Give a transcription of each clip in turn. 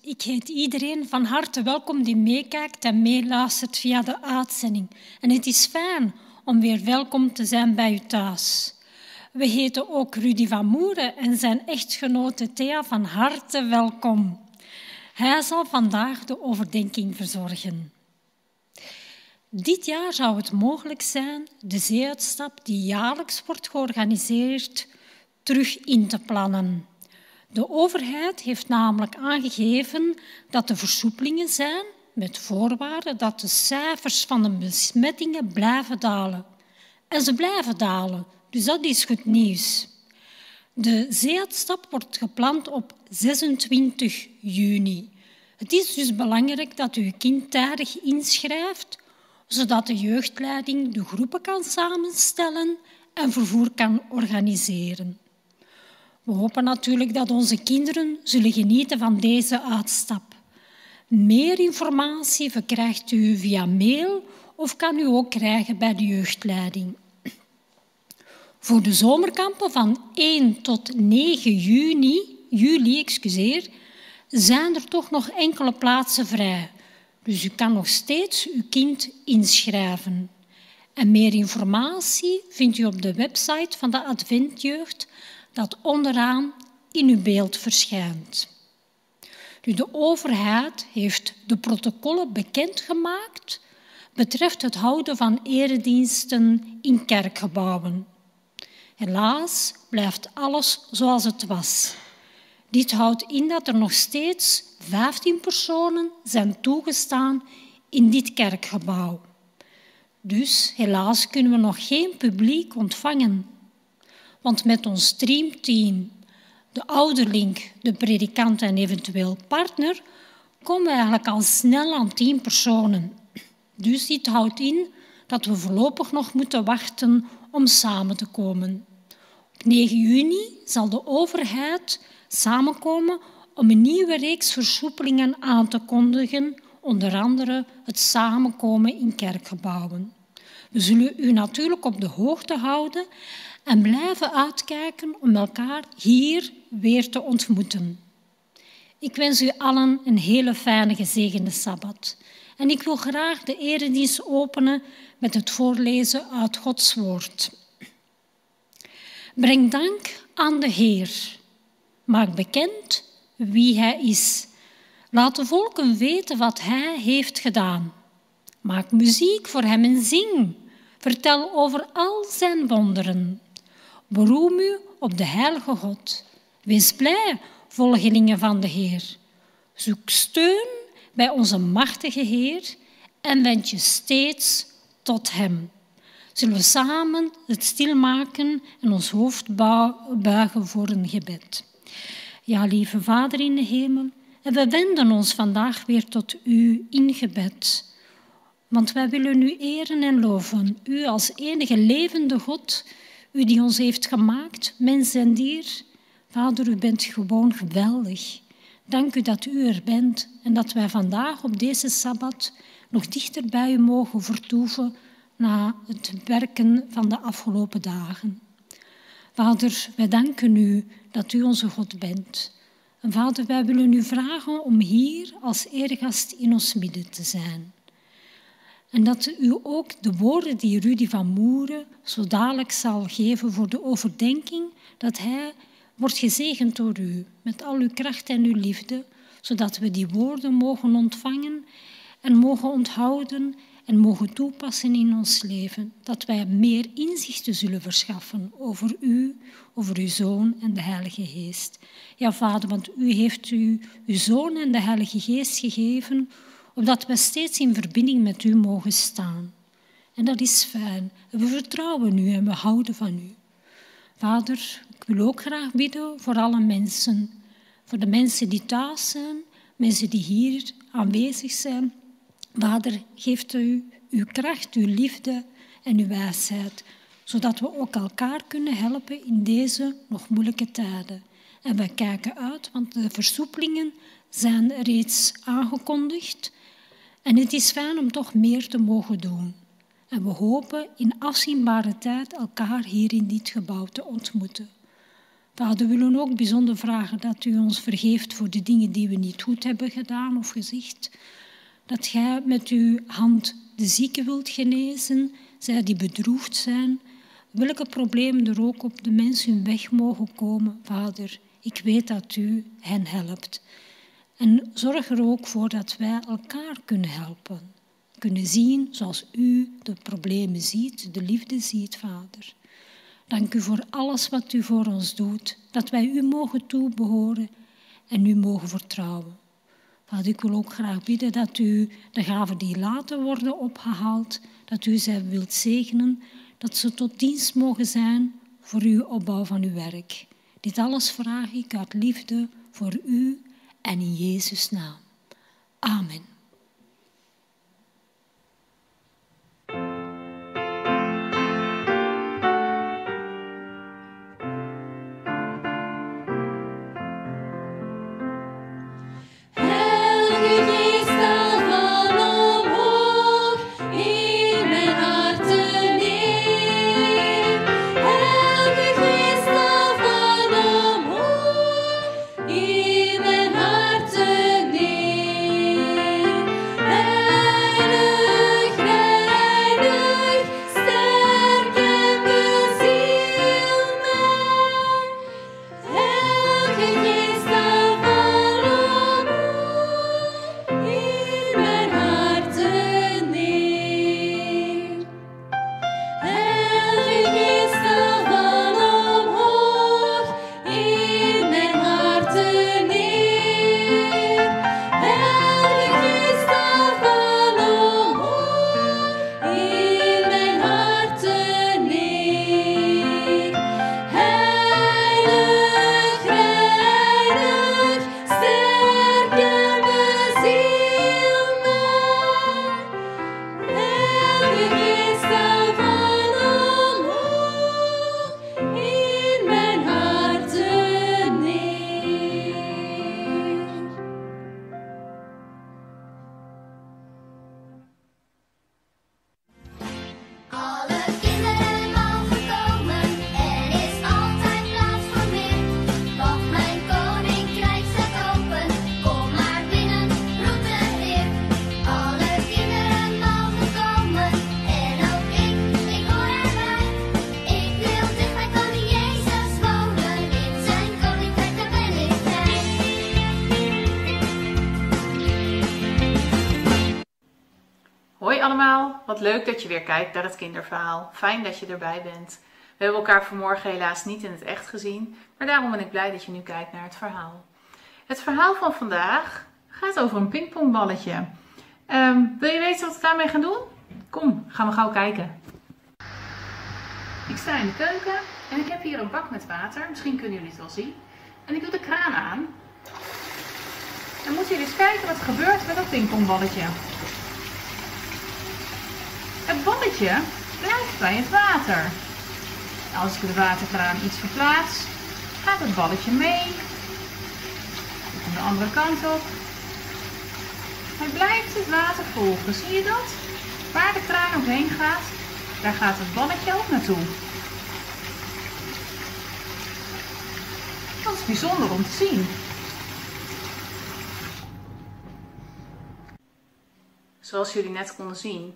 Ik heet iedereen van harte welkom die meekijkt en meeluistert via de uitzending. En het is fijn om weer welkom te zijn bij u thuis. We heten ook Rudy van Moeren en zijn echtgenote Thea van harte welkom. Hij zal vandaag de overdenking verzorgen. Dit jaar zou het mogelijk zijn de zeeuitstap die jaarlijks wordt georganiseerd terug in te plannen. De overheid heeft namelijk aangegeven dat er versoepelingen zijn met voorwaarde dat de cijfers van de besmettingen blijven dalen. En ze blijven dalen, dus dat is goed nieuws. De zeeuitstap wordt gepland op 26 juni. Het is dus belangrijk dat u uw kind tijdig inschrijft, zodat de jeugdleiding de groepen kan samenstellen en vervoer kan organiseren. We hopen natuurlijk dat onze kinderen zullen genieten van deze uitstap. Meer informatie verkrijgt u via mail of kan u ook krijgen bij de jeugdleiding. Voor de zomerkampen van 1 tot 9 juni, juli excuseer, zijn er toch nog enkele plaatsen vrij. Dus u kan nog steeds uw kind inschrijven. En meer informatie vindt u op de website van de Adventjeugd dat onderaan in uw beeld verschijnt. de overheid heeft de protocollen bekendgemaakt betreft het houden van erediensten in kerkgebouwen. Helaas blijft alles zoals het was. Dit houdt in dat er nog steeds 15 personen zijn toegestaan in dit kerkgebouw. Dus helaas kunnen we nog geen publiek ontvangen. Want met ons streamteam, de ouderling, de predikant en eventueel partner, komen we eigenlijk al snel aan tien personen. Dus dit houdt in dat we voorlopig nog moeten wachten om samen te komen. Op 9 juni zal de overheid samenkomen om een nieuwe reeks versoepelingen aan te kondigen, onder andere het samenkomen in kerkgebouwen. We zullen u natuurlijk op de hoogte houden en blijven uitkijken om elkaar hier weer te ontmoeten. Ik wens u allen een hele fijne gezegende Sabbat. En ik wil graag de eredienst openen met het voorlezen uit Gods woord. Breng dank aan de Heer. Maak bekend wie Hij is. Laat de volken weten wat Hij heeft gedaan. Maak muziek voor Hem en zing. Vertel over al Zijn wonderen. Beroem u op de heilige God. Wees blij, volgelingen van de Heer. Zoek steun bij onze machtige Heer en wend je steeds tot Hem. Zullen we samen het stilmaken en ons hoofd buigen voor een gebed. Ja, lieve Vader in de hemel, en we wenden ons vandaag weer tot U in gebed. Want wij willen U eren en loven, U als enige levende God, u die ons heeft gemaakt, mens en dier. Vader, u bent gewoon geweldig. Dank u dat u er bent en dat wij vandaag op deze Sabbat nog dichter bij u mogen vertoeven na het werken van de afgelopen dagen. Vader, wij danken u dat u onze God bent. En Vader, wij willen u vragen om hier als eergast in ons midden te zijn. En dat u ook de woorden die Rudy van Moeren zo dadelijk zal geven voor de overdenking, dat hij wordt gezegend door u met al uw kracht en uw liefde, zodat we die woorden mogen ontvangen en mogen onthouden en mogen toepassen in ons leven. Dat wij meer inzichten zullen verschaffen over u, over uw Zoon en de Heilige Geest. Ja, Vader, want u heeft u uw Zoon en de Heilige Geest gegeven opdat we steeds in verbinding met u mogen staan. En dat is fijn. We vertrouwen u en we houden van u. Vader, ik wil ook graag bidden voor alle mensen. Voor de mensen die thuis zijn, mensen die hier aanwezig zijn. Vader, geeft u uw kracht, uw liefde en uw wijsheid, zodat we ook elkaar kunnen helpen in deze nog moeilijke tijden. En we kijken uit, want de versoepelingen zijn reeds aangekondigd. En het is fijn om toch meer te mogen doen. En we hopen in afzienbare tijd elkaar hier in dit gebouw te ontmoeten. Vader, we willen ook bijzonder vragen dat u ons vergeeft voor de dingen die we niet goed hebben gedaan of gezegd. Dat gij met uw hand de zieken wilt genezen, zij die bedroefd zijn. Welke problemen er ook op de mensen hun weg mogen komen, Vader. Ik weet dat u hen helpt. En zorg er ook voor dat wij elkaar kunnen helpen. Kunnen zien zoals u de problemen ziet, de liefde ziet, Vader. Dank u voor alles wat u voor ons doet, dat wij u mogen toebehoren en u mogen vertrouwen. Vader, ik wil ook graag bidden dat u de gaven die later worden opgehaald, dat u ze wilt zegenen, dat ze tot dienst mogen zijn voor uw opbouw van uw werk. Dit alles vraag ik uit liefde voor u en in Jezus' naam. Amen. Leuk dat je weer kijkt naar het kinderverhaal. Fijn dat je erbij bent. We hebben elkaar vanmorgen helaas niet in het echt gezien, maar daarom ben ik blij dat je nu kijkt naar het verhaal. Het verhaal van vandaag gaat over een pingpongballetje. Um, wil je weten wat we daarmee gaan doen? Kom, gaan we gauw kijken. Ik sta in de keuken en ik heb hier een bak met water. Misschien kunnen jullie het wel zien. En ik doe de kraan aan. Dan moet je eens kijken wat er gebeurt met dat pingpongballetje. Het balletje blijft bij het water. Als ik de waterkraan iets verplaats, gaat het balletje mee. Van de andere kant op. Hij blijft het water volgen. Zie je dat? Waar de kraan ook heen gaat, daar gaat het balletje ook naartoe. Dat is bijzonder om te zien. Zoals jullie net konden zien,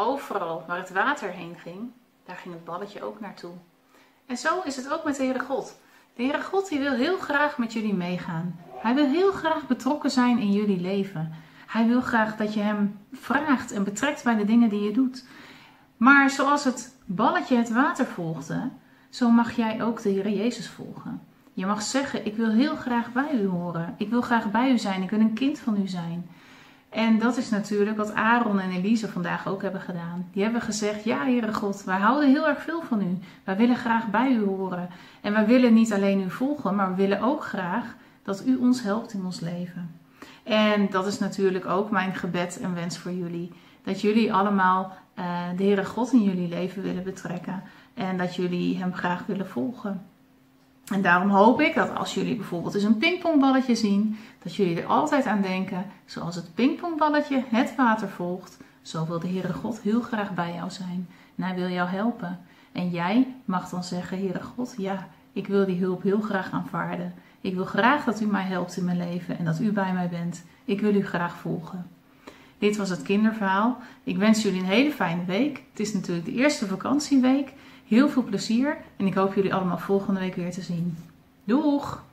Overal waar het water heen ging, daar ging het balletje ook naartoe. En zo is het ook met de Heere God. De Heere God die wil heel graag met jullie meegaan. Hij wil heel graag betrokken zijn in jullie leven. Hij wil graag dat je hem vraagt en betrekt bij de dingen die je doet. Maar zoals het balletje het water volgde, zo mag jij ook de Heer Jezus volgen. Je mag zeggen: Ik wil heel graag bij u horen. Ik wil graag bij u zijn. Ik wil een kind van u zijn. En dat is natuurlijk wat Aaron en Elise vandaag ook hebben gedaan. Die hebben gezegd: Ja, Heere God, wij houden heel erg veel van u. Wij willen graag bij u horen. En wij willen niet alleen u volgen, maar we willen ook graag dat u ons helpt in ons leven. En dat is natuurlijk ook mijn gebed en wens voor jullie. Dat jullie allemaal uh, de Heere God in jullie leven willen betrekken. En dat jullie hem graag willen volgen. En daarom hoop ik dat als jullie bijvoorbeeld eens een pingpongballetje zien, dat jullie er altijd aan denken, zoals het pingpongballetje het water volgt, zo wil de Heere God heel graag bij jou zijn. En hij wil jou helpen. En jij mag dan zeggen, Heere God, ja, ik wil die hulp heel graag aanvaarden. Ik wil graag dat u mij helpt in mijn leven en dat u bij mij bent. Ik wil u graag volgen. Dit was het kinderverhaal. Ik wens jullie een hele fijne week. Het is natuurlijk de eerste vakantieweek. Heel veel plezier en ik hoop jullie allemaal volgende week weer te zien. Doeg!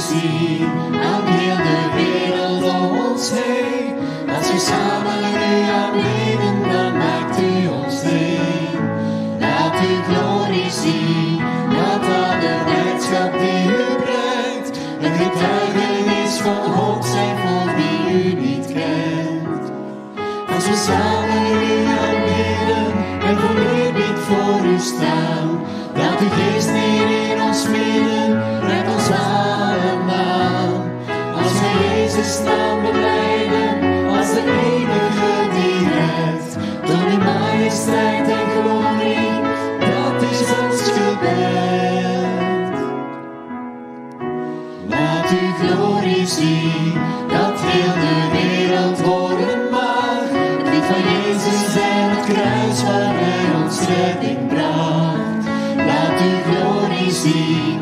zien aan heel de wereld om ons heen. Dat samen getuigenis van hoop zijn voor wie u niet kent. Als we samen u aanbidden en voor eerbied voor u staan, laat de geest hier in ons midden, red ons allemaal. Als we Jezus staan beleiden, als de enige die redt, dan in majesteit en geloof. laat uw glorie zien, dat heel de wereld worden mag. Het van Jezus en het kruis waar hij ons redding bracht. Laat uw glorie zien.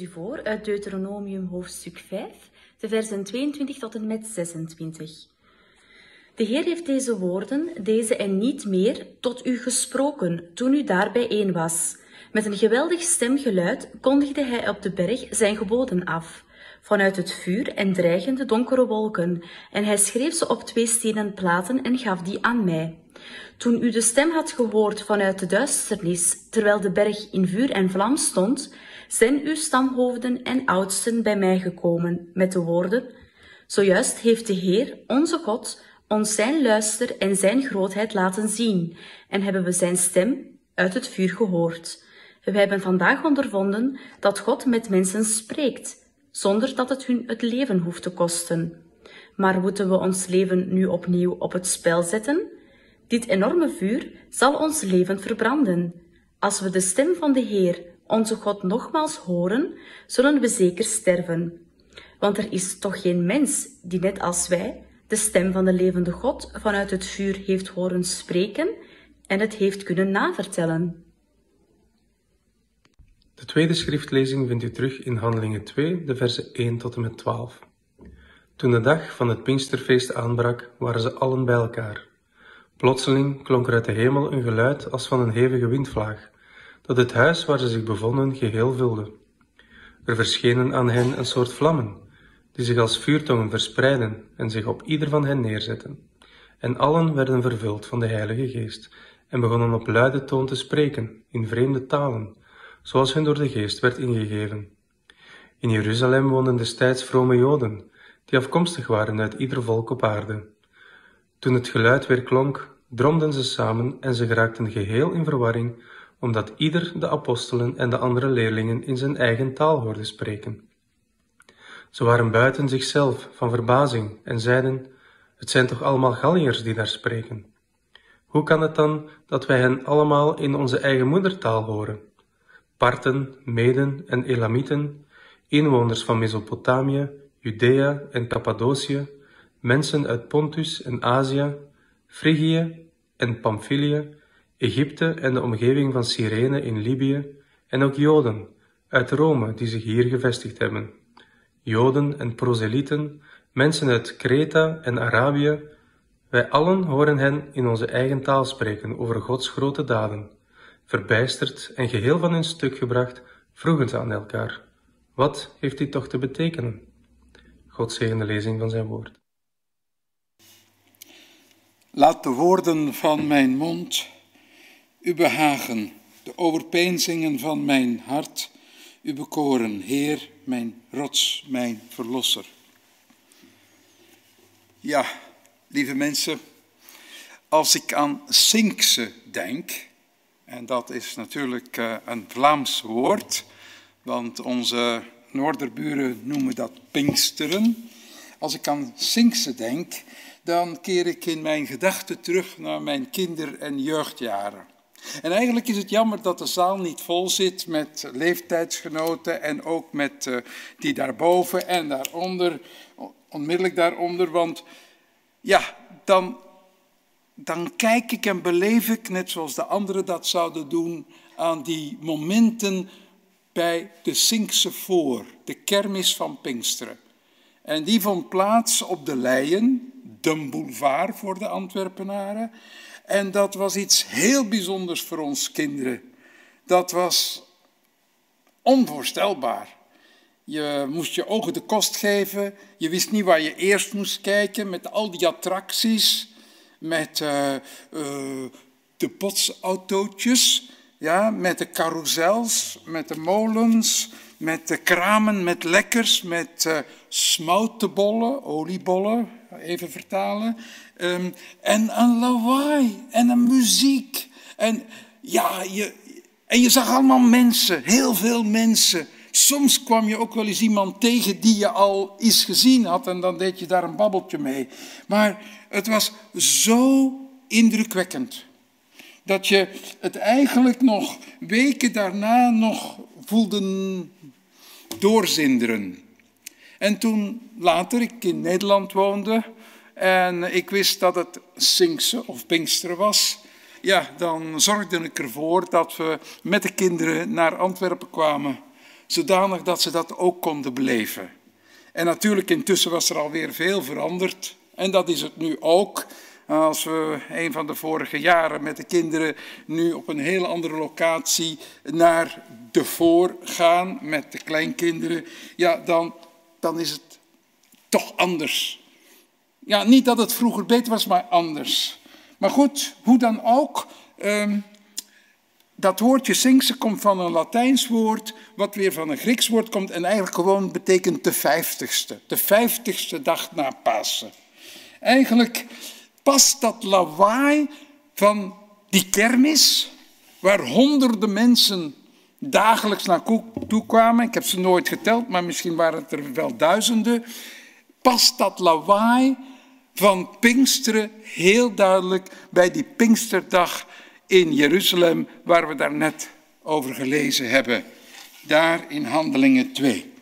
U voor uit Deuteronomium hoofdstuk 5, de versen 22 tot en met 26. De Heer heeft deze woorden, deze en niet meer, tot u gesproken toen u daar bijeen was. Met een geweldig stemgeluid kondigde hij op de berg zijn geboden af, vanuit het vuur en dreigende donkere wolken, en hij schreef ze op twee stenen platen en gaf die aan mij. Toen u de stem had gehoord vanuit de duisternis, terwijl de berg in vuur en vlam stond, zijn uw stamhoofden en oudsten bij mij gekomen met de woorden, Zojuist heeft de Heer, onze God, ons zijn luister en zijn grootheid laten zien, en hebben we zijn stem uit het vuur gehoord. We hebben vandaag ondervonden dat God met mensen spreekt, zonder dat het hun het leven hoeft te kosten. Maar moeten we ons leven nu opnieuw op het spel zetten? Dit enorme vuur zal ons leven verbranden. Als we de stem van de Heer, onze God, nogmaals horen, zullen we zeker sterven. Want er is toch geen mens die net als wij de stem van de levende God vanuit het vuur heeft horen spreken en het heeft kunnen navertellen. De tweede schriftlezing vindt u terug in Handelingen 2, de versen 1 tot en met 12. Toen de dag van het Pinksterfeest aanbrak, waren ze allen bij elkaar. Plotseling klonk er uit de hemel een geluid als van een hevige windvlaag, dat het huis waar ze zich bevonden geheel vulde. Er verschenen aan hen een soort vlammen, die zich als vuurtongen verspreidden en zich op ieder van hen neerzetten. En allen werden vervuld van de Heilige Geest en begonnen op luide toon te spreken in vreemde talen, zoals hun door de Geest werd ingegeven. In Jeruzalem woonden destijds vrome Joden, die afkomstig waren uit ieder volk op aarde. Toen het geluid weer klonk, dromden ze samen en ze geraakten geheel in verwarring, omdat ieder de apostelen en de andere leerlingen in zijn eigen taal hoorde spreken. Ze waren buiten zichzelf van verbazing en zeiden, het zijn toch allemaal Galliërs die daar spreken? Hoe kan het dan dat wij hen allemaal in onze eigen moedertaal horen? Parten, Meden en Elamieten, inwoners van Mesopotamië, Judea en Cappadocië, mensen uit Pontus en Azië, Frigië en Pamphylië, Egypte en de omgeving van Cyrene in Libië, en ook Joden uit Rome die zich hier gevestigd hebben. Joden en proselieten, mensen uit Kreta en Arabië, wij allen horen hen in onze eigen taal spreken over Gods grote daden. Verbijsterd en geheel van hun stuk gebracht, vroegen ze aan elkaar: Wat heeft dit toch te betekenen? God zegen de lezing van zijn woord. Laat de woorden van mijn mond u behagen, de overpeinzingen van mijn hart u bekoren, Heer, mijn rots, mijn verlosser. Ja, lieve mensen, als ik aan Sinkse denk, en dat is natuurlijk eh, een Vlaams woord, want onze Noorderburen noemen dat Pinksteren. Als ik aan Sinkse denk, dan keer ik in mijn gedachten terug naar mijn kinder- en jeugdjaren. En eigenlijk is het jammer dat de zaal niet vol zit met leeftijdsgenoten en ook met uh, die daarboven en daaronder, onmiddellijk daaronder, want ja, dan, dan kijk ik en beleef ik, net zoals de anderen dat zouden doen, aan die momenten bij de Sinkse Voor, de kermis van Pinksteren. En die vond plaats op de Leien, de boulevard voor de Antwerpenaren. En dat was iets heel bijzonders voor ons kinderen. Dat was onvoorstelbaar. Je moest je ogen de kost geven. Je wist niet waar je eerst moest kijken met al die attracties. Met uh, uh, de botsautootjes, ja, met de carousels, met de molens, met de kramen, met lekkers, met uh, smoutenbollen, oliebollen, even vertalen. Um, en een lawaai en een muziek. En ja, je, en je zag allemaal mensen, heel veel mensen. Soms kwam je ook wel eens iemand tegen die je al eens gezien had en dan deed je daar een babbeltje mee. Maar het was zo indrukwekkend dat je het eigenlijk nog weken daarna nog voelde doorzinderen. En toen later ik in Nederland woonde en ik wist dat het Sinkse of Pinksteren was, ja, dan zorgde ik ervoor dat we met de kinderen naar Antwerpen kwamen zodanig dat ze dat ook konden beleven. En natuurlijk, intussen was er alweer veel veranderd. En dat is het nu ook. Als we een van de vorige jaren met de kinderen nu op een heel andere locatie naar de voor gaan met de kleinkinderen, ja, dan, dan is het toch anders. Ja, niet dat het vroeger beter was, maar anders. Maar goed, hoe dan ook, ehm, dat woordje Sinkse komt van een Latijns woord, wat weer van een Grieks woord komt en eigenlijk gewoon betekent de vijftigste. De vijftigste dag na Pasen. Eigenlijk past dat lawaai van die kermis, waar honderden mensen dagelijks naartoe kwamen. Ik heb ze nooit geteld, maar misschien waren het er wel duizenden. Past dat lawaai van Pinksteren heel duidelijk bij die Pinksterdag in Jeruzalem, waar we daar net over gelezen hebben. Daar in Handelingen 2.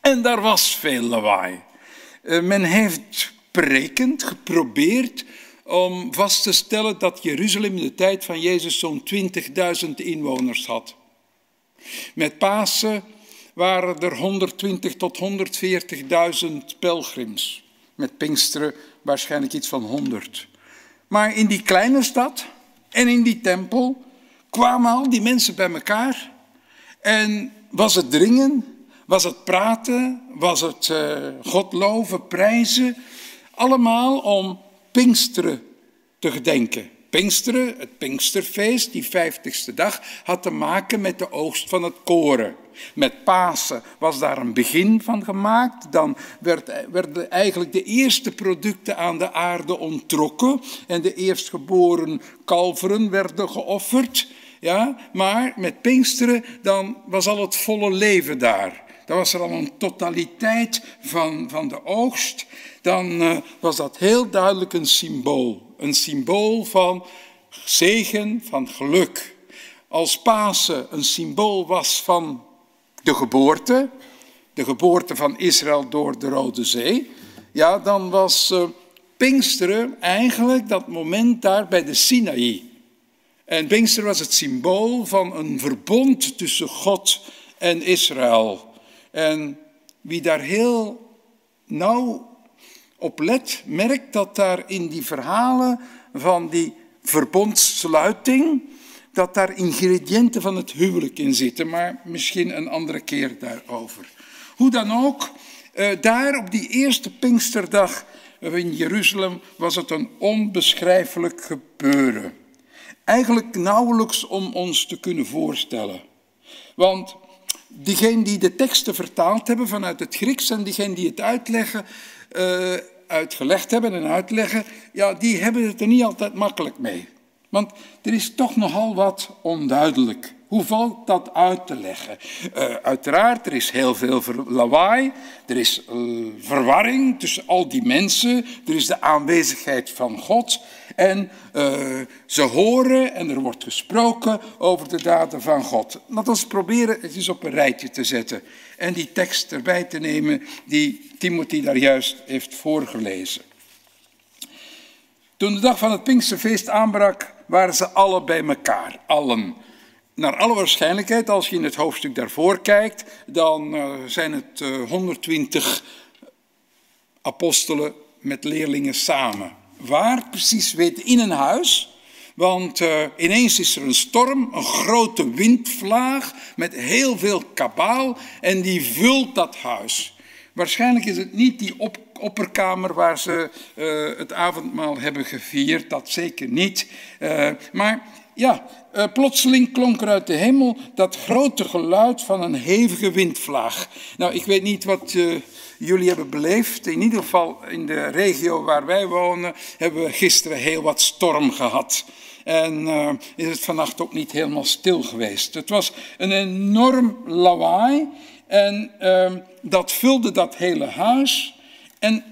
En daar was veel lawaai. Eh, men heeft berekend, geprobeerd om vast te stellen dat Jeruzalem in de tijd van Jezus zo'n 20.000 inwoners had. Met Pasen waren er 120 tot 140.000 pelgrims. Met Pinksteren waarschijnlijk iets van 100. Maar in die kleine stad en in die tempel kwamen al die mensen bij elkaar. En was het dringen, was het praten, was het uh, God loven, prijzen. Allemaal om Pinksteren te gedenken. Pinksteren, het Pinksterfeest, die vijftigste dag, had te maken met de oogst van het koren. Met Pasen was daar een begin van gemaakt. Dan werd, werden eigenlijk de eerste producten aan de aarde ontrokken en de eerstgeboren kalveren werden geofferd. Ja, maar met Pinksteren dan was al het volle leven daar. Dan was er al een totaliteit van, van de oogst. Dan uh, was dat heel duidelijk een symbool. Een symbool van zegen, van geluk. Als Pasen een symbool was van de geboorte, de geboorte van Israël door de Rode Zee, ja, dan was uh, Pinksteren eigenlijk dat moment daar bij de Sinaï. En Pinksteren was het symbool van een verbond tussen God en Israël. En wie daar heel nauw op let, merkt dat daar in die verhalen van die verbondssluiting, dat daar ingrediënten van het huwelijk in zitten, maar misschien een andere keer daarover. Hoe dan ook, eh, daar op die eerste Pinksterdag in Jeruzalem was het een onbeschrijfelijk gebeuren. Eigenlijk nauwelijks om ons te kunnen voorstellen. Want diegenen die de teksten vertaald hebben vanuit het Grieks en diegenen die het uitleggen, uh, uitgelegd hebben en uitleggen, ja, die hebben het er niet altijd makkelijk mee. Want er is toch nogal wat onduidelijk. Hoe valt dat uit te leggen? Uh, uiteraard, er is heel veel lawaai, er is uh, verwarring tussen al die mensen, er is de aanwezigheid van God en uh, ze horen en er wordt gesproken over de daden van God. Laten we proberen het eens op een rijtje te zetten en die tekst erbij te nemen die Timothy daar juist heeft voorgelezen. Toen de dag van het Pinksterfeest aanbrak, waren ze alle bij elkaar, allen. Naar alle waarschijnlijkheid, als je in het hoofdstuk daarvoor kijkt, dan uh, zijn het uh, 120 apostelen met leerlingen samen. Waar precies weet in een huis, want uh, ineens is er een storm, een grote windvlaag met heel veel kabaal en die vult dat huis. Waarschijnlijk is het niet die op, opperkamer waar ze uh, het avondmaal hebben gevierd, dat zeker niet. Uh, maar ja, uh, plotseling klonk er uit de hemel dat grote geluid van een hevige windvlaag. Nou, ik weet niet wat jullie hebben beleefd. In ieder geval in de regio waar wij wonen hebben we gisteren heel wat storm gehad. En is het vannacht ook niet helemaal stil geweest. Het was een enorm lawaai. En uh, dat vulde dat hele huis. En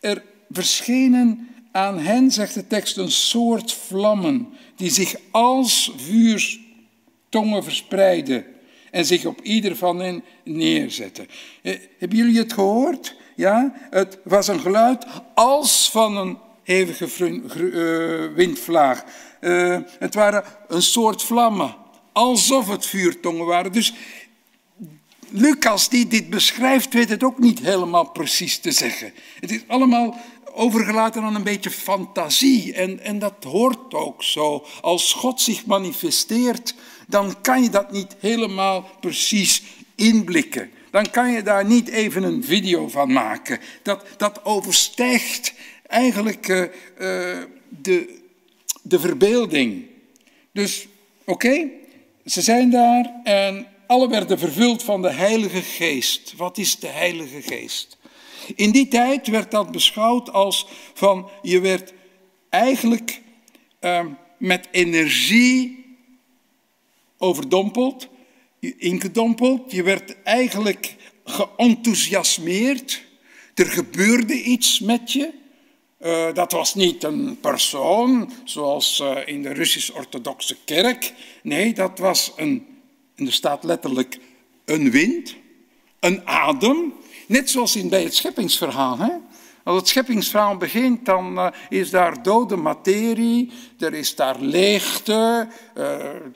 er verschenen aan hen, zegt de tekst, een soort vlammen die zich als vuurtongen verspreiden en zich op ieder van hen neerzetten. Eh, hebben jullie het gehoord? Ja, het was een geluid als van een hevige uh, windvlaag. Uh, het waren een soort vlammen, alsof het vuurtongen waren. Dus Lucas die dit beschrijft, weet het ook niet helemaal precies te zeggen. Het is allemaal overgelaten aan een beetje fantasie. En, en dat hoort ook zo. Als God zich manifesteert, dan kan je dat niet helemaal precies inblikken. Dan kan je daar niet even een video van maken. Dat, dat overstijgt eigenlijk uh, uh, de, de verbeelding. Dus oké, ze zijn daar en alle werden vervuld van de Heilige Geest. Wat is de Heilige Geest? In die tijd werd dat beschouwd als van je werd eigenlijk uh, met energie overdompeld, ingedompeld. Je werd eigenlijk geenthousiasmeerd. Er gebeurde iets met je. Uh, dat was niet een persoon zoals uh, in de Russisch-Orthodoxe kerk. Nee, dat was een, en er staat letterlijk een wind, een adem. Net zoals in, bij het scheppingsverhaal. Hè? Als het scheppingsverhaal begint, dan uh, is daar dode materie, er is daar leegte, uh,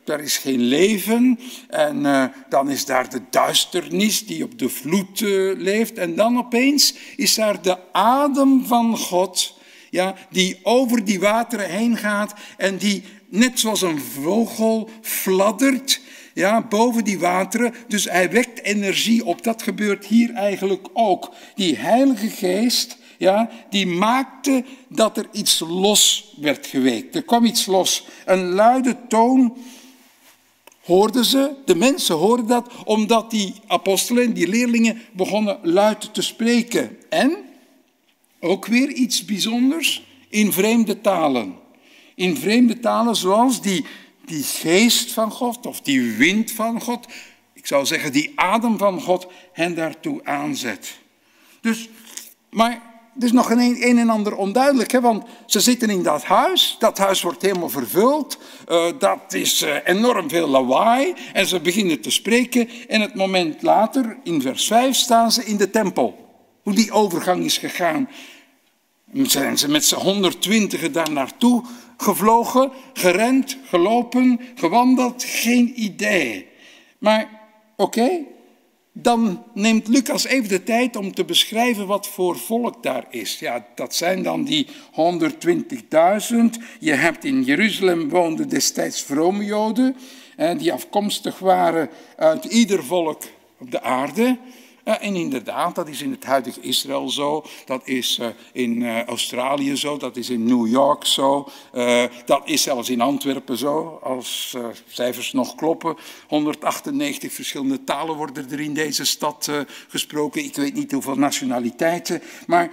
er is geen leven. En uh, dan is daar de duisternis die op de vloed leeft. En dan opeens is daar de adem van God, ja, die over die wateren heen gaat en die net zoals een vogel fladdert ja, boven die wateren. Dus hij wekt energie op. Dat gebeurt hier eigenlijk ook. Die Heilige Geest, ja, die maakte dat er iets los werd geweekt. Er kwam iets los. Een luide toon hoorden ze, de mensen hoorden dat, omdat die apostelen, die leerlingen, begonnen luid te spreken. En, ook weer iets bijzonders, in vreemde talen. In vreemde talen zoals die die geest van God of die wind van God, ik zou zeggen die adem van God, hen daartoe aanzet. Dus, maar er is nog een, een en ander onduidelijk, hè? want ze zitten in dat huis, dat huis wordt helemaal vervuld, uh, dat is uh, enorm veel lawaai en ze beginnen te spreken en het moment later, in vers 5, staan ze in de tempel. Hoe die overgang is gegaan. Zijn ze met z'n 120 daar naartoe gevlogen, gerend, gelopen, gewandeld, geen idee. Maar oké, dan neemt Lucas even de tijd om te beschrijven wat voor volk daar is. Ja, dat zijn dan die 120.000. Je hebt in Jeruzalem woonden destijds vrome Joden, die afkomstig waren uit ieder volk op de aarde. En inderdaad, dat is in het huidige Israël zo, dat is eh, in eh, Australië zo, dat is in New York zo, eh, dat is zelfs in Antwerpen zo, als cijfers nog kloppen. 198 verschillende talen worden er in deze stad gesproken. Ik weet niet hoeveel nationaliteiten, maar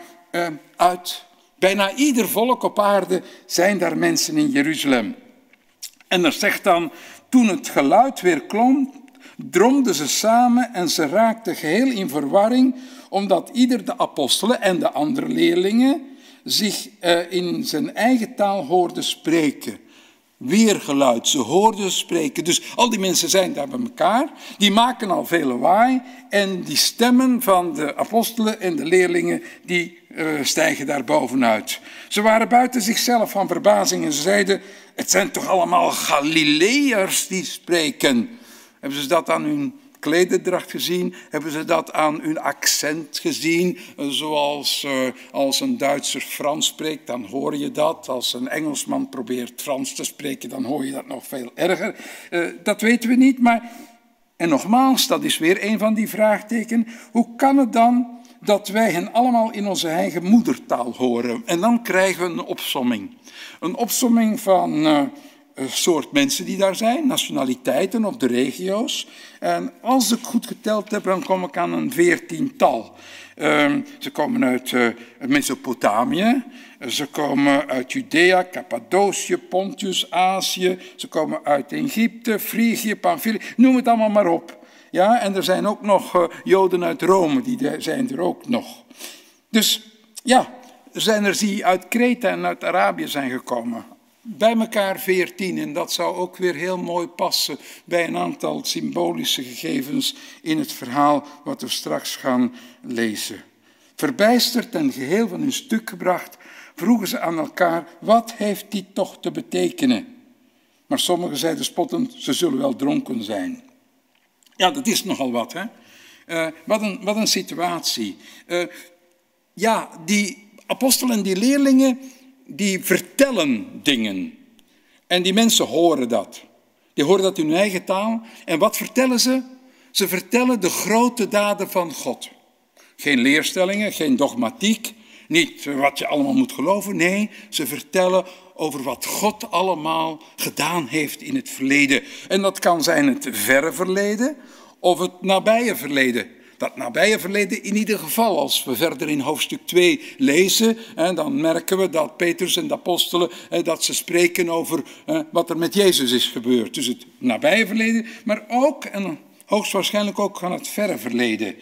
uit bijna ieder volk op aarde zijn daar mensen in Jeruzalem. En er zegt dan, toen het geluid weer klonk, dromden ze samen en ze raakten geheel in verwarring, omdat ieder de apostelen en de andere leerlingen zich uh, in zijn eigen taal hoorden spreken. Weergeluid, ze hoorden spreken. Dus al die mensen zijn daar bij elkaar, die maken al veel lawaai en die stemmen van de apostelen en de leerlingen, die uh, stijgen daar bovenuit. Ze waren buiten zichzelf van verbazing en ze zeiden, het zijn toch allemaal Galileërs die spreken. Hebben ze dat aan hun klederdracht gezien? Hebben ze dat aan hun accent gezien? Zoals uh, als een Duitser Frans spreekt, dan hoor je dat. Als een Engelsman probeert Frans te spreken, dan hoor je dat nog veel erger. Uh, dat weten we niet, maar... En nogmaals, dat is weer een van die vraagtekens. Hoe kan het dan dat wij hen allemaal in onze eigen moedertaal horen? En dan krijgen we een opsomming. Een opsomming van... Uh, soort mensen die daar zijn, nationaliteiten of de regio's. En als ik goed geteld heb, dan kom ik aan een veertiental. Um, ze komen uit uh, Mesopotamië, ze komen uit Judea, Cappadocië, Pontus, Azië, ze komen uit Egypte, Frigië, Pamphylië, noem het allemaal maar op. Ja, en er zijn ook nog uh, Joden uit Rome, die zijn er ook nog. Dus ja, er zijn er die uit Kreta en uit Arabië zijn gekomen bij elkaar veertien. En dat zou ook weer heel mooi passen bij een aantal symbolische gegevens in het verhaal wat we straks gaan lezen. Verbijsterd en geheel van hun stuk gebracht, vroegen ze aan elkaar, wat heeft dit toch te betekenen? Maar sommigen zeiden spottend, ze zullen wel dronken zijn. Ja, dat is nogal wat, hè? Eh, wat, een, wat een situatie. Eh, ja, die apostelen en die leerlingen, die vertellen dingen. En die mensen horen dat. Die horen dat in hun eigen taal. En wat vertellen ze? Ze vertellen de grote daden van God. Geen leerstellingen, geen dogmatiek, niet wat je allemaal moet geloven. Nee, ze vertellen over wat God allemaal gedaan heeft in het verleden. En dat kan zijn het verre verleden of het nabije verleden. Dat nabije verleden in ieder geval, als we verder in hoofdstuk 2 lezen, dan merken we dat Petrus en de apostelen, dat ze spreken over wat er met Jezus is gebeurd. Dus het nabije verleden, maar ook, en hoogstwaarschijnlijk ook van het verre verleden.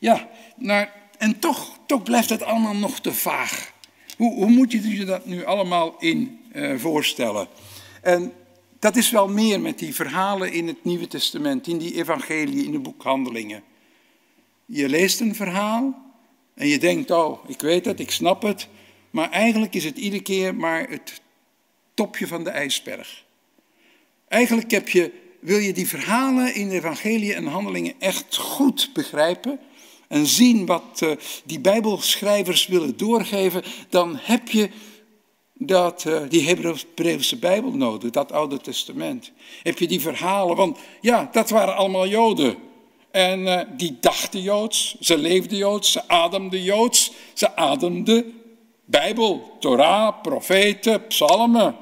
Ja, nou, en toch, toch blijft het allemaal nog te vaag. Hoe, hoe moet je je dat nu allemaal in uh, voorstellen? En dat is wel meer met die verhalen in het Nieuwe Testament, in die evangelie, in de boekhandelingen. Je leest een verhaal en je denkt, oh, ik weet het, ik snap het. Maar eigenlijk is het iedere keer maar het topje van de ijsberg. Eigenlijk heb je, wil je die verhalen in de evangelie en handelingen echt goed begrijpen en zien wat uh, die bijbelschrijvers willen doorgeven, dan heb je dat, uh, die Hebreeuwse Bijbel nodig, dat Oude Testament. Heb je die verhalen, want ja, dat waren allemaal Joden. En uh, die dachten Joods, ze leefden Joods, ze ademden Joods, ze ademden Bijbel, Torah, profeten, psalmen.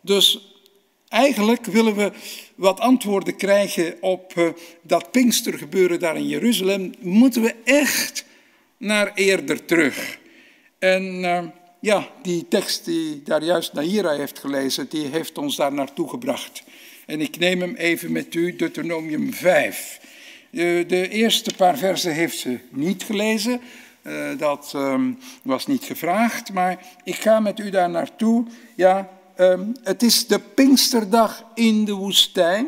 Dus eigenlijk willen we wat antwoorden krijgen op uh, dat Pinkstergebeuren daar in Jeruzalem, moeten we echt naar eerder terug. En uh, ja, die tekst die daar juist Naira heeft gelezen, die heeft ons daar naartoe gebracht. En ik neem hem even met u, Deuteronomium 5. De, de eerste paar versen heeft ze niet gelezen. Uh, dat um, was niet gevraagd, maar ik ga met u daar naartoe. Ja, um, het is de Pinksterdag in de woestijn.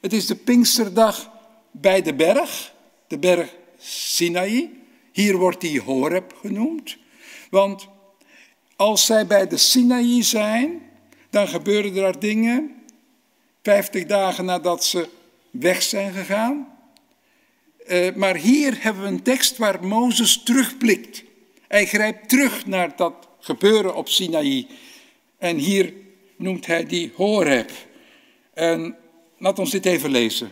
Het is de Pinksterdag bij de berg, de berg Sinaï. Hier wordt die Horeb genoemd. Want als zij bij de Sinaï zijn, dan gebeuren er dingen. Vijftig dagen nadat ze weg zijn gegaan. Uh, maar hier hebben we een tekst waar Mozes terugblikt. Hij grijpt terug naar dat gebeuren op Sinaï. En hier noemt hij die Horeb. En laat ons dit even lezen.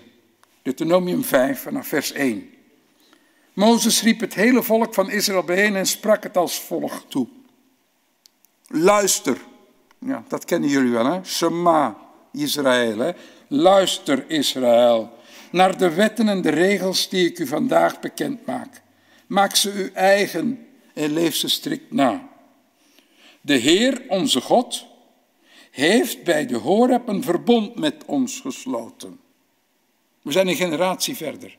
Deuteronomium 5 vanaf vers 1. Mozes riep het hele volk van Israël bijeen en sprak het als volgt toe. Luister. Ja, dat kennen jullie wel, hè? Shema, Israël. Luister, Israël, naar de wetten en de regels die ik u vandaag bekend maak. Maak ze uw eigen en leef ze strikt na. De Heer, onze God, heeft bij de Horeb een verbond met ons gesloten. We zijn een generatie verder.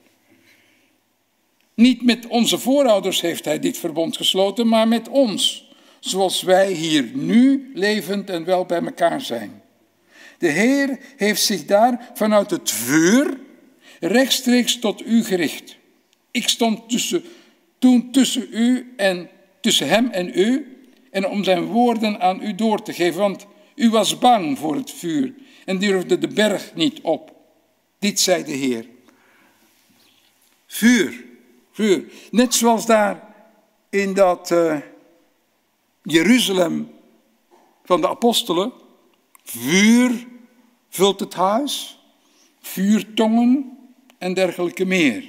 Niet met onze voorouders heeft hij dit verbond gesloten, maar met ons, zoals wij hier nu levend en wel bij elkaar zijn. De Heer heeft zich daar vanuit het vuur rechtstreeks tot u gericht. Ik stond tussen, toen tussen u en tussen hem en u en om zijn woorden aan u door te geven, want u was bang voor het vuur en durfde de berg niet op. Dit zei de Heer. Vuur, vuur. Net zoals daar in dat uh, Jeruzalem van de apostelen. Vuur vult het huis, vuurtongen en dergelijke meer.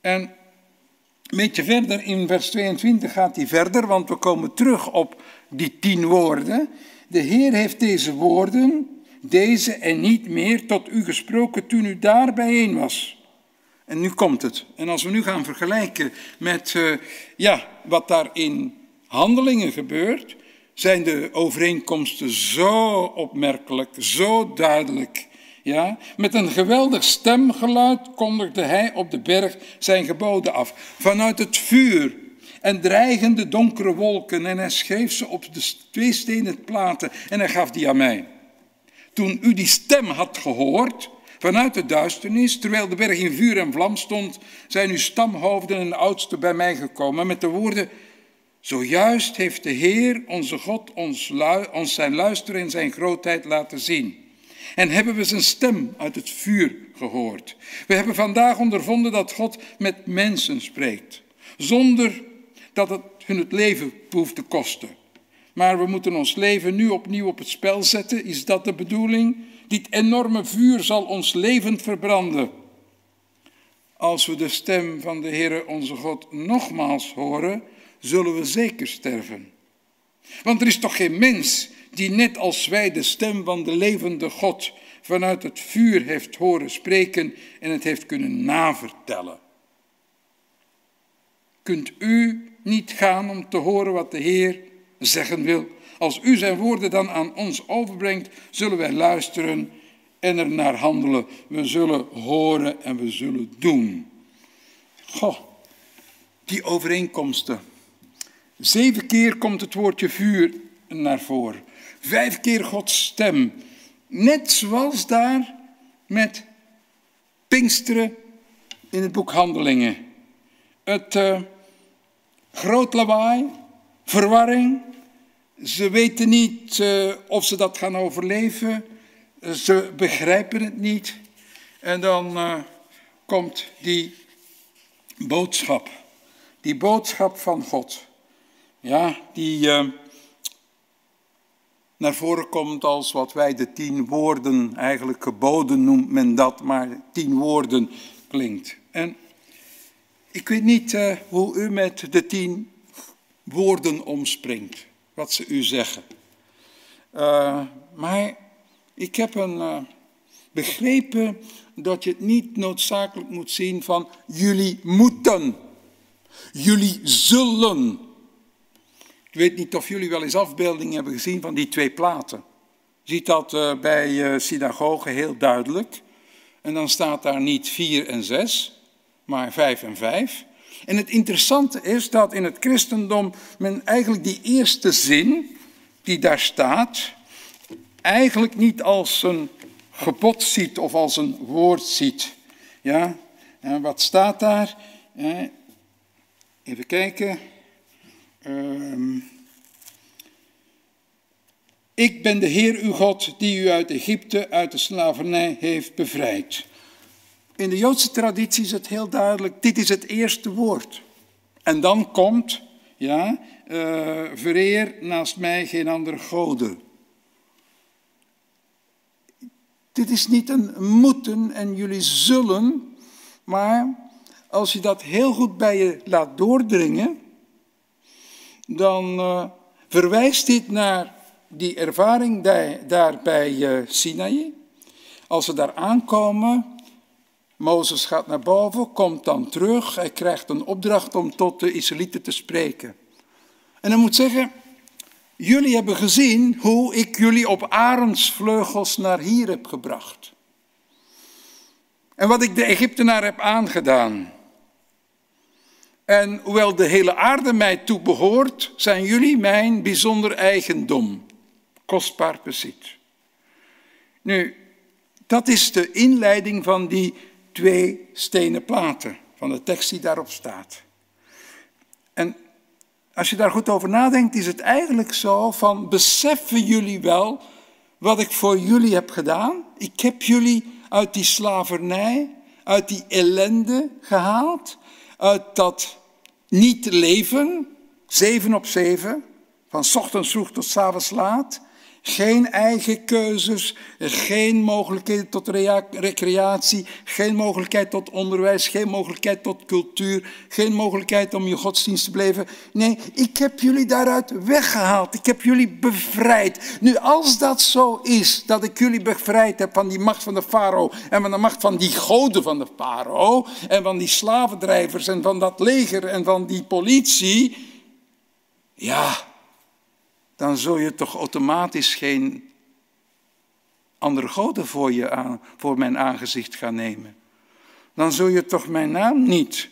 En een beetje verder in vers 22 gaat hij verder, want we komen terug op die tien woorden. De Heer heeft deze woorden, deze en niet meer, tot u gesproken toen u daar bijeen was. En nu komt het. En als we nu gaan vergelijken met uh, ja, wat daar in handelingen gebeurt, zijn de overeenkomsten zo opmerkelijk, zo duidelijk. Ja? Met een geweldig stemgeluid kondigde hij op de berg zijn geboden af. Vanuit het vuur en dreigende donkere wolken. En hij schreef ze op de twee stenen platen en hij gaf die aan mij. Toen u die stem had gehoord, vanuit de duisternis, terwijl de berg in vuur en vlam stond, zijn uw stamhoofden en oudsten bij mij gekomen met de woorden Zojuist heeft de Heer, onze God, ons, ons zijn luisteren en zijn grootheid laten zien. En hebben we zijn stem uit het vuur gehoord. We hebben vandaag ondervonden dat God met mensen spreekt. Zonder dat het hun het leven hoeft te kosten. Maar we moeten ons leven nu opnieuw op het spel zetten. Is dat de bedoeling? Dit enorme vuur zal ons levend verbranden. Als we de stem van de Heere onze God nogmaals horen, zullen we zeker sterven. Want er is toch geen mens die net als wij de stem van de levende God vanuit het vuur heeft horen spreken en het heeft kunnen navertellen. Kunt u niet gaan om te horen wat de Heer zeggen wil? Als u zijn woorden dan aan ons overbrengt, zullen wij luisteren en er naar handelen. We zullen horen en we zullen doen. Goh, die overeenkomsten. Zeven keer komt het woordje vuur naar voren. Vijf keer Gods stem. Net zoals daar met Pinksteren in het boek Handelingen. Het uh, groot lawaai, verwarring. Ze weten niet uh, of ze dat gaan overleven. Ze begrijpen het niet. En dan uh, komt die boodschap. Die boodschap van God. Ja, die uh, naar voren komt als wat wij de tien woorden, eigenlijk geboden noemt men dat, maar tien woorden klinkt. En ik weet niet uh, hoe u met de tien woorden omspringt, wat ze u zeggen. Uh, maar ik heb een begrepen dat je het niet noodzakelijk moet zien van jullie moeten, jullie zullen. Ik weet niet of jullie wel eens afbeeldingen hebben gezien van die twee platen. Je ziet dat uh, bij uh, synagogen heel duidelijk. En dan staat daar niet vier en zes, maar vijf en vijf. En het interessante is dat in het christendom men eigenlijk die eerste zin die daar staat, eigenlijk niet als een gebod ziet of als een woord ziet. Ja, en wat staat daar? Even kijken. Um, ik ben de Heer uw God die u uit Egypte, uit de slavernij heeft bevrijd. In de Joodse traditie is het heel duidelijk, dit is het eerste woord. En dan komt, ja, uh, vereer naast mij geen andere goden. Dit is niet een moeten en jullie zullen, maar als je dat heel goed bij je laat doordringen, dan uh, verwijst dit naar die ervaring daar bij uh, Sinaï. Als ze daar aankomen, Mozes gaat naar boven, komt dan terug, hij krijgt een opdracht om tot de Israëlieten te spreken. En hij moet zeggen, Jullie hebben gezien hoe ik jullie op arendsvleugels naar hier heb gebracht. En wat ik de Egyptenaar heb aangedaan. En hoewel de hele aarde mij toebehoort, zijn jullie mijn bijzonder eigendom, kostbaar bezit. Nu, dat is de inleiding van die twee stenen platen, van de tekst die daarop staat. En als je daar goed over nadenkt, is het eigenlijk zo van beseffen jullie wel wat ik voor jullie heb gedaan? Ik heb jullie uit die slavernij, uit die ellende gehaald, uit dat niet leven, zeven op zeven, van ochtends vroeg tot avonds laat. Geen eigen keuzes, geen mogelijkheden tot recreatie, geen mogelijkheid tot onderwijs, geen mogelijkheid tot cultuur, geen mogelijkheid om je godsdienst te blijven. Nee, ik heb jullie daaruit weggehaald. Ik heb jullie bevrijd. Nu, als dat zo is, dat ik jullie bevrijd heb van die macht van de farao en van de macht van die goden van de farao en van die slavendrijvers en van dat leger en van die politie, ja, dan zul je toch automatisch geen andere goden voor, je aan, voor mijn aangezicht gaan nemen. Dan zul je toch mijn naam niet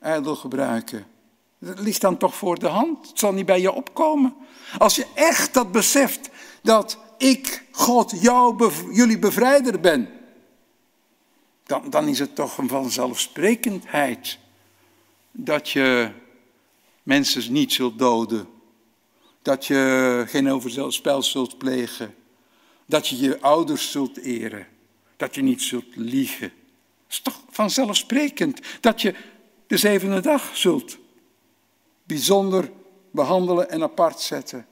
ijdel gebruiken. Dat ligt dan toch voor de hand. Het zal niet bij je opkomen. Als je echt dat beseft dat ik, God, jou, jullie bevrijder ben, dan, dan is het toch een vanzelfsprekendheid dat je mensen niet zult doden dat je geen overspel zult plegen. Dat je je ouders zult eren. Dat je niet zult liegen. Dat is toch vanzelfsprekend. Dat je de zevende dag zult bijzonder behandelen en apart zetten.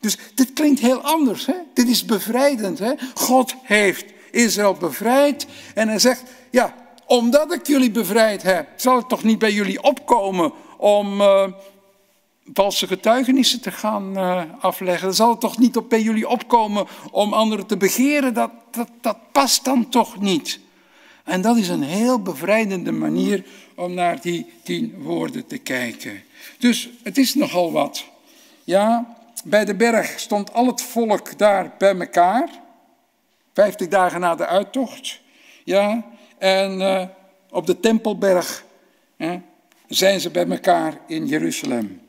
Dus dit klinkt heel anders. Hè? Dit is bevrijdend. Hè? God heeft Israël bevrijd en hij zegt, ja, omdat ik jullie bevrijd heb, zal het toch niet bij jullie opkomen om uh, valse getuigenissen te gaan uh, afleggen. Dan zal het toch niet op bij jullie opkomen om anderen te begeren. Dat, dat, dat past dan toch niet. En dat is een heel bevrijdende manier om naar die tien woorden te kijken. Dus het is nogal wat. Ja, bij de berg stond al het volk daar bij elkaar. Vijftig dagen na de uittocht. Ja, en uh, op de Tempelberg zijn ze bij elkaar in Jeruzalem.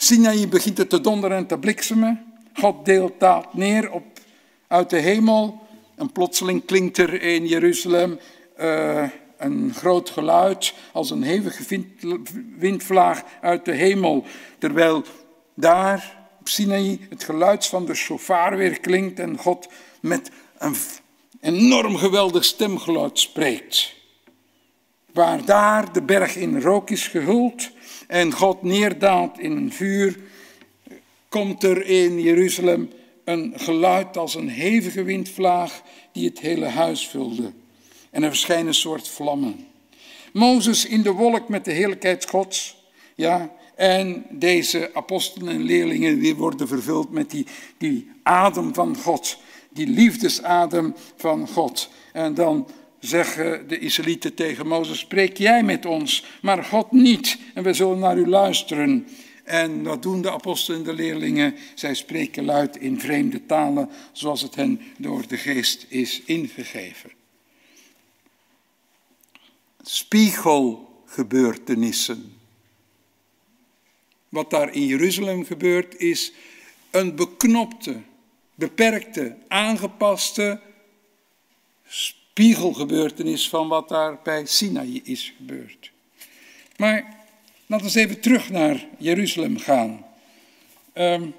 Sinaï begint het te donderen en te bliksemen. God deelt daalt neer op, uit de hemel. En plotseling klinkt er in Jeruzalem uh, een groot geluid als een hevige windvlaag uit de hemel. Terwijl daar op Sinaï het geluid van de shofar weer klinkt en God met een enorm geweldig stemgeluid spreekt. Waar daar de berg in rook is gehuld en God neerdaalt in een vuur, komt er in Jeruzalem een geluid als een hevige windvlaag die het hele huis vulde. En er verschijnen een soort vlammen. Mozes in de wolk met de heerlijkheid Gods. Ja, en deze apostelen en leerlingen die worden vervuld met die, die adem van God. Die liefdesadem van God. En dan zeggen de Israëlieten tegen Mozes, spreek jij met ons, maar God niet. En we zullen naar u luisteren. En wat doen de apostelen en de leerlingen? Zij spreken luid in vreemde talen, zoals het hen door de geest is ingegeven. Spiegelgebeurtenissen. Wat daar in Jeruzalem gebeurt, is een beknopte, beperkte, aangepaste spiegelgebeurtenis van wat daar bij Sinaï is gebeurd. Maar laten we eens even terug naar Jeruzalem gaan. Um,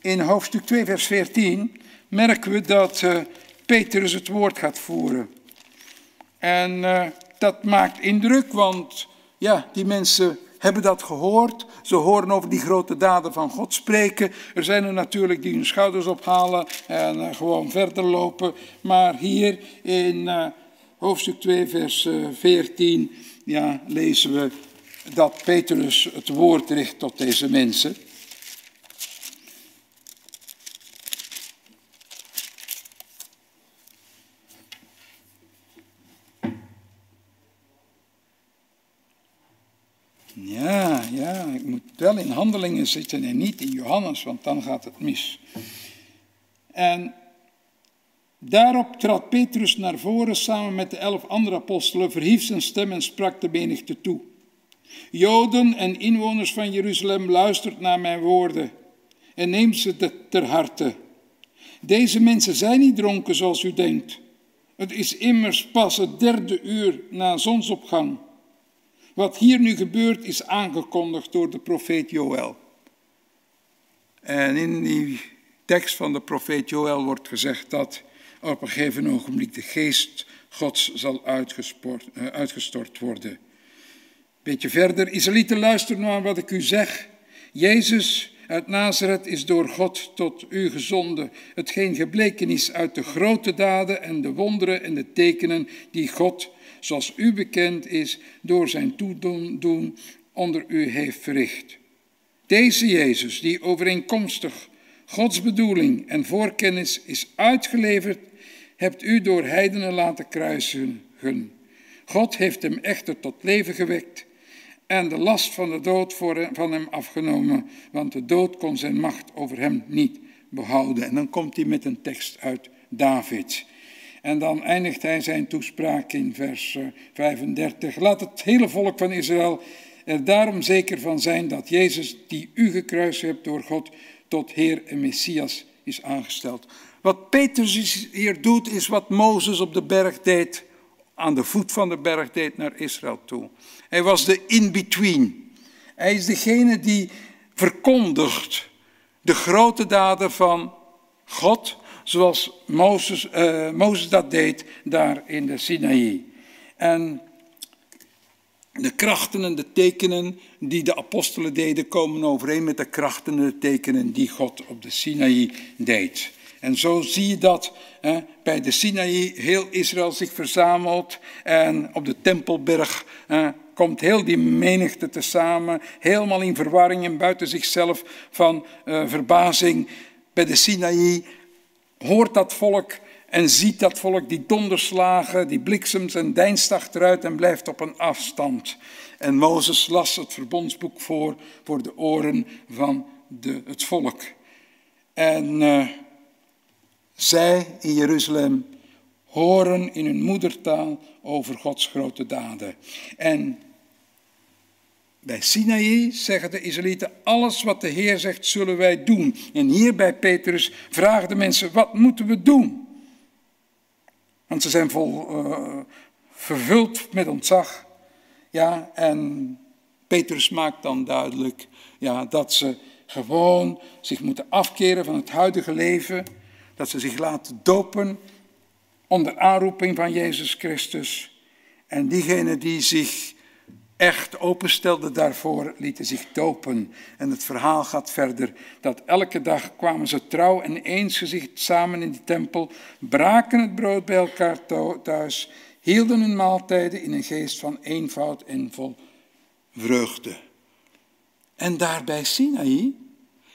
in hoofdstuk 2, vers 14 merken we dat uh, Petrus het woord gaat voeren. En uh, dat maakt indruk, want ja, die mensen hebben dat gehoord. Ze horen over die grote daden van God spreken. Er zijn er natuurlijk die hun schouders ophalen en uh, gewoon verder lopen. Maar hier in uh, hoofdstuk 2, vers uh, 14, ja, lezen we dat Petrus het woord richt tot deze mensen. Ja, ja, ik moet wel in handelingen zitten en niet in Johannes, want dan gaat het mis. En daarop trad Petrus naar voren samen met de elf andere apostelen, verhief zijn stem en sprak de menigte toe. Joden en inwoners van Jeruzalem, luistert naar mijn woorden en neemt ze ter harte. Deze mensen zijn niet dronken zoals u denkt. Het is immers pas het derde uur na zonsopgang. Wat hier nu gebeurt is aangekondigd door de profeet Joël. En in die tekst van de profeet Joël wordt gezegd dat op een gegeven ogenblik de geest Gods zal eh, uitgestort worden. Beetje verder, Israëlieten, luister naar wat ik u zeg. Jezus uit Nazareth is door God tot u gezonden, hetgeen gebleken is uit de grote daden en de wonderen en de tekenen die God zoals u bekend is, door zijn toedoen onder u heeft verricht. Deze Jezus, die overeenkomstig Gods bedoeling en voorkennis is uitgeleverd, hebt u door heidenen laten kruisen. God heeft hem echter tot leven gewekt en de last van de dood van hem afgenomen, want de dood kon zijn macht over hem niet behouden. En dan komt hij met een tekst uit David. En dan eindigt hij zijn toespraak in vers 35. Eh, Laat het hele volk van Israël er daarom zeker van zijn dat Jezus, die u gekruist hebt door God, tot Heer en Messias is aangesteld. Wat Petrus hier doet, is wat Mozes op de berg deed, aan de voet van de berg deed naar Israël toe. Hij was de in-between. Hij is degene die verkondigt de grote daden van God, zoals Mozes, eh, Mozes dat deed daar in de Sinaï. En de krachten en de tekenen die de apostelen deden, komen overeen met de krachten en de tekenen die God op de Sinaï deed. En zo zie je dat bij de Sinaï heel Israël zich verzamelt en op de Tempelberg komt heel die menigte tezamen, helemaal in verwarring en buiten zichzelf van uh, verbazing. Bij de Sinaï hoort dat volk en ziet dat volk die donderslagen, die bliksems en deinst achteruit en blijft op een afstand. En Mozes las het verbondsboek voor, voor de oren van de, het volk. En uh, zij in Jeruzalem horen in hun moedertaal over Gods grote daden. En bij Sinaï zeggen de Israëlieten, alles wat de Heer zegt zullen wij doen. En hier bij Petrus vragen de mensen, wat moeten we doen? Want ze zijn vol uh, vervuld met ontzag. Ja, en Petrus maakt dan duidelijk ja, dat ze gewoon zich moeten afkeren van het huidige leven. Dat ze zich laten dopen onder aanroeping van Jezus Christus. En diegenen die zich echt openstelden daarvoor, lieten zich dopen. En het verhaal gaat verder dat elke dag kwamen ze trouw en eensgezicht samen in de tempel, braken het brood bij elkaar thuis, hielden hun maaltijden in een geest van eenvoud en vol vreugde. En daar bij Sinaï,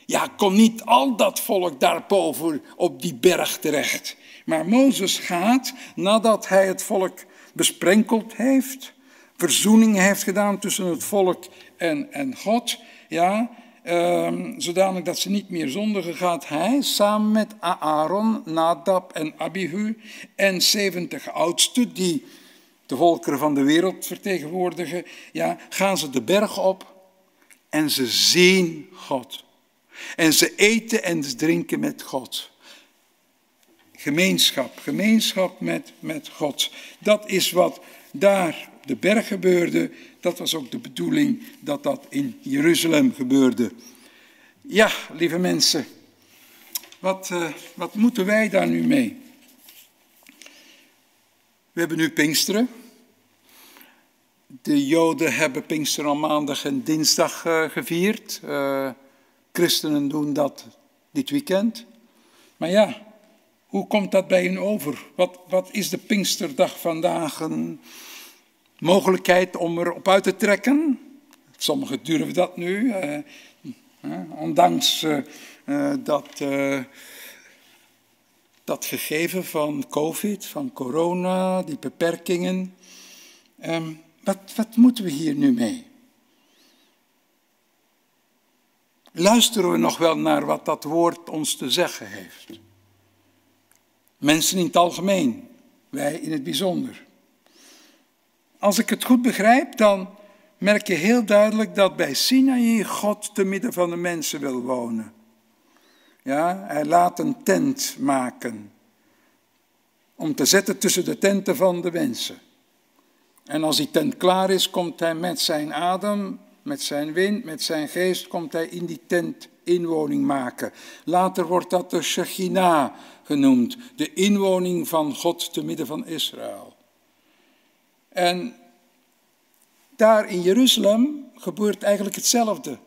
ja, kon niet al dat volk daarboven op die berg terecht. Maar Mozes gaat, nadat hij het volk besprenkeld heeft, verzoening heeft gedaan tussen het volk en, en God. Ja, um, zodanig dat ze niet meer zondigen, gaat hij samen met Aaron, Nadab en Abihu en 70 oudsten die de volkeren van de wereld vertegenwoordigen, ja, gaan ze de berg op en ze zien God. En ze eten en ze drinken met God. Gemeenschap, gemeenschap met, met God. Dat is wat daar de berg gebeurde, dat was ook de bedoeling dat dat in Jeruzalem gebeurde. Ja, lieve mensen, wat, uh, wat moeten wij daar nu mee? We hebben nu Pinksteren. De Joden hebben Pinksteren al maandag en dinsdag uh, gevierd. Uh, christenen doen dat dit weekend. Maar ja, hoe komt dat bij hen over? Wat, wat is de Pinksterdag vandaag? Een, mogelijkheid om erop uit te trekken. Sommigen durven dat nu, eh, eh, ondanks eh, dat, dat gegeven van COVID, van corona, die beperkingen. Ehm, wat, wat moeten we hier nu mee? Luisteren we nog wel naar wat dat woord ons te zeggen heeft? Mensen in het algemeen, wij in het bijzonder. Als ik het goed begrijp, dan merk je heel duidelijk dat bij Sinaï God te midden van de mensen wil wonen. Ja, hij laat een tent maken om te zetten tussen de tenten van de mensen. En als die tent klaar is, komt hij met zijn adem, met zijn wind, met zijn geest, komt hij in die tent inwoning maken. Later wordt dat de Shechina genoemd, de inwoning van God te midden van Israël. En daar in Jeruzalem gebeurt eigenlijk hetzelfde.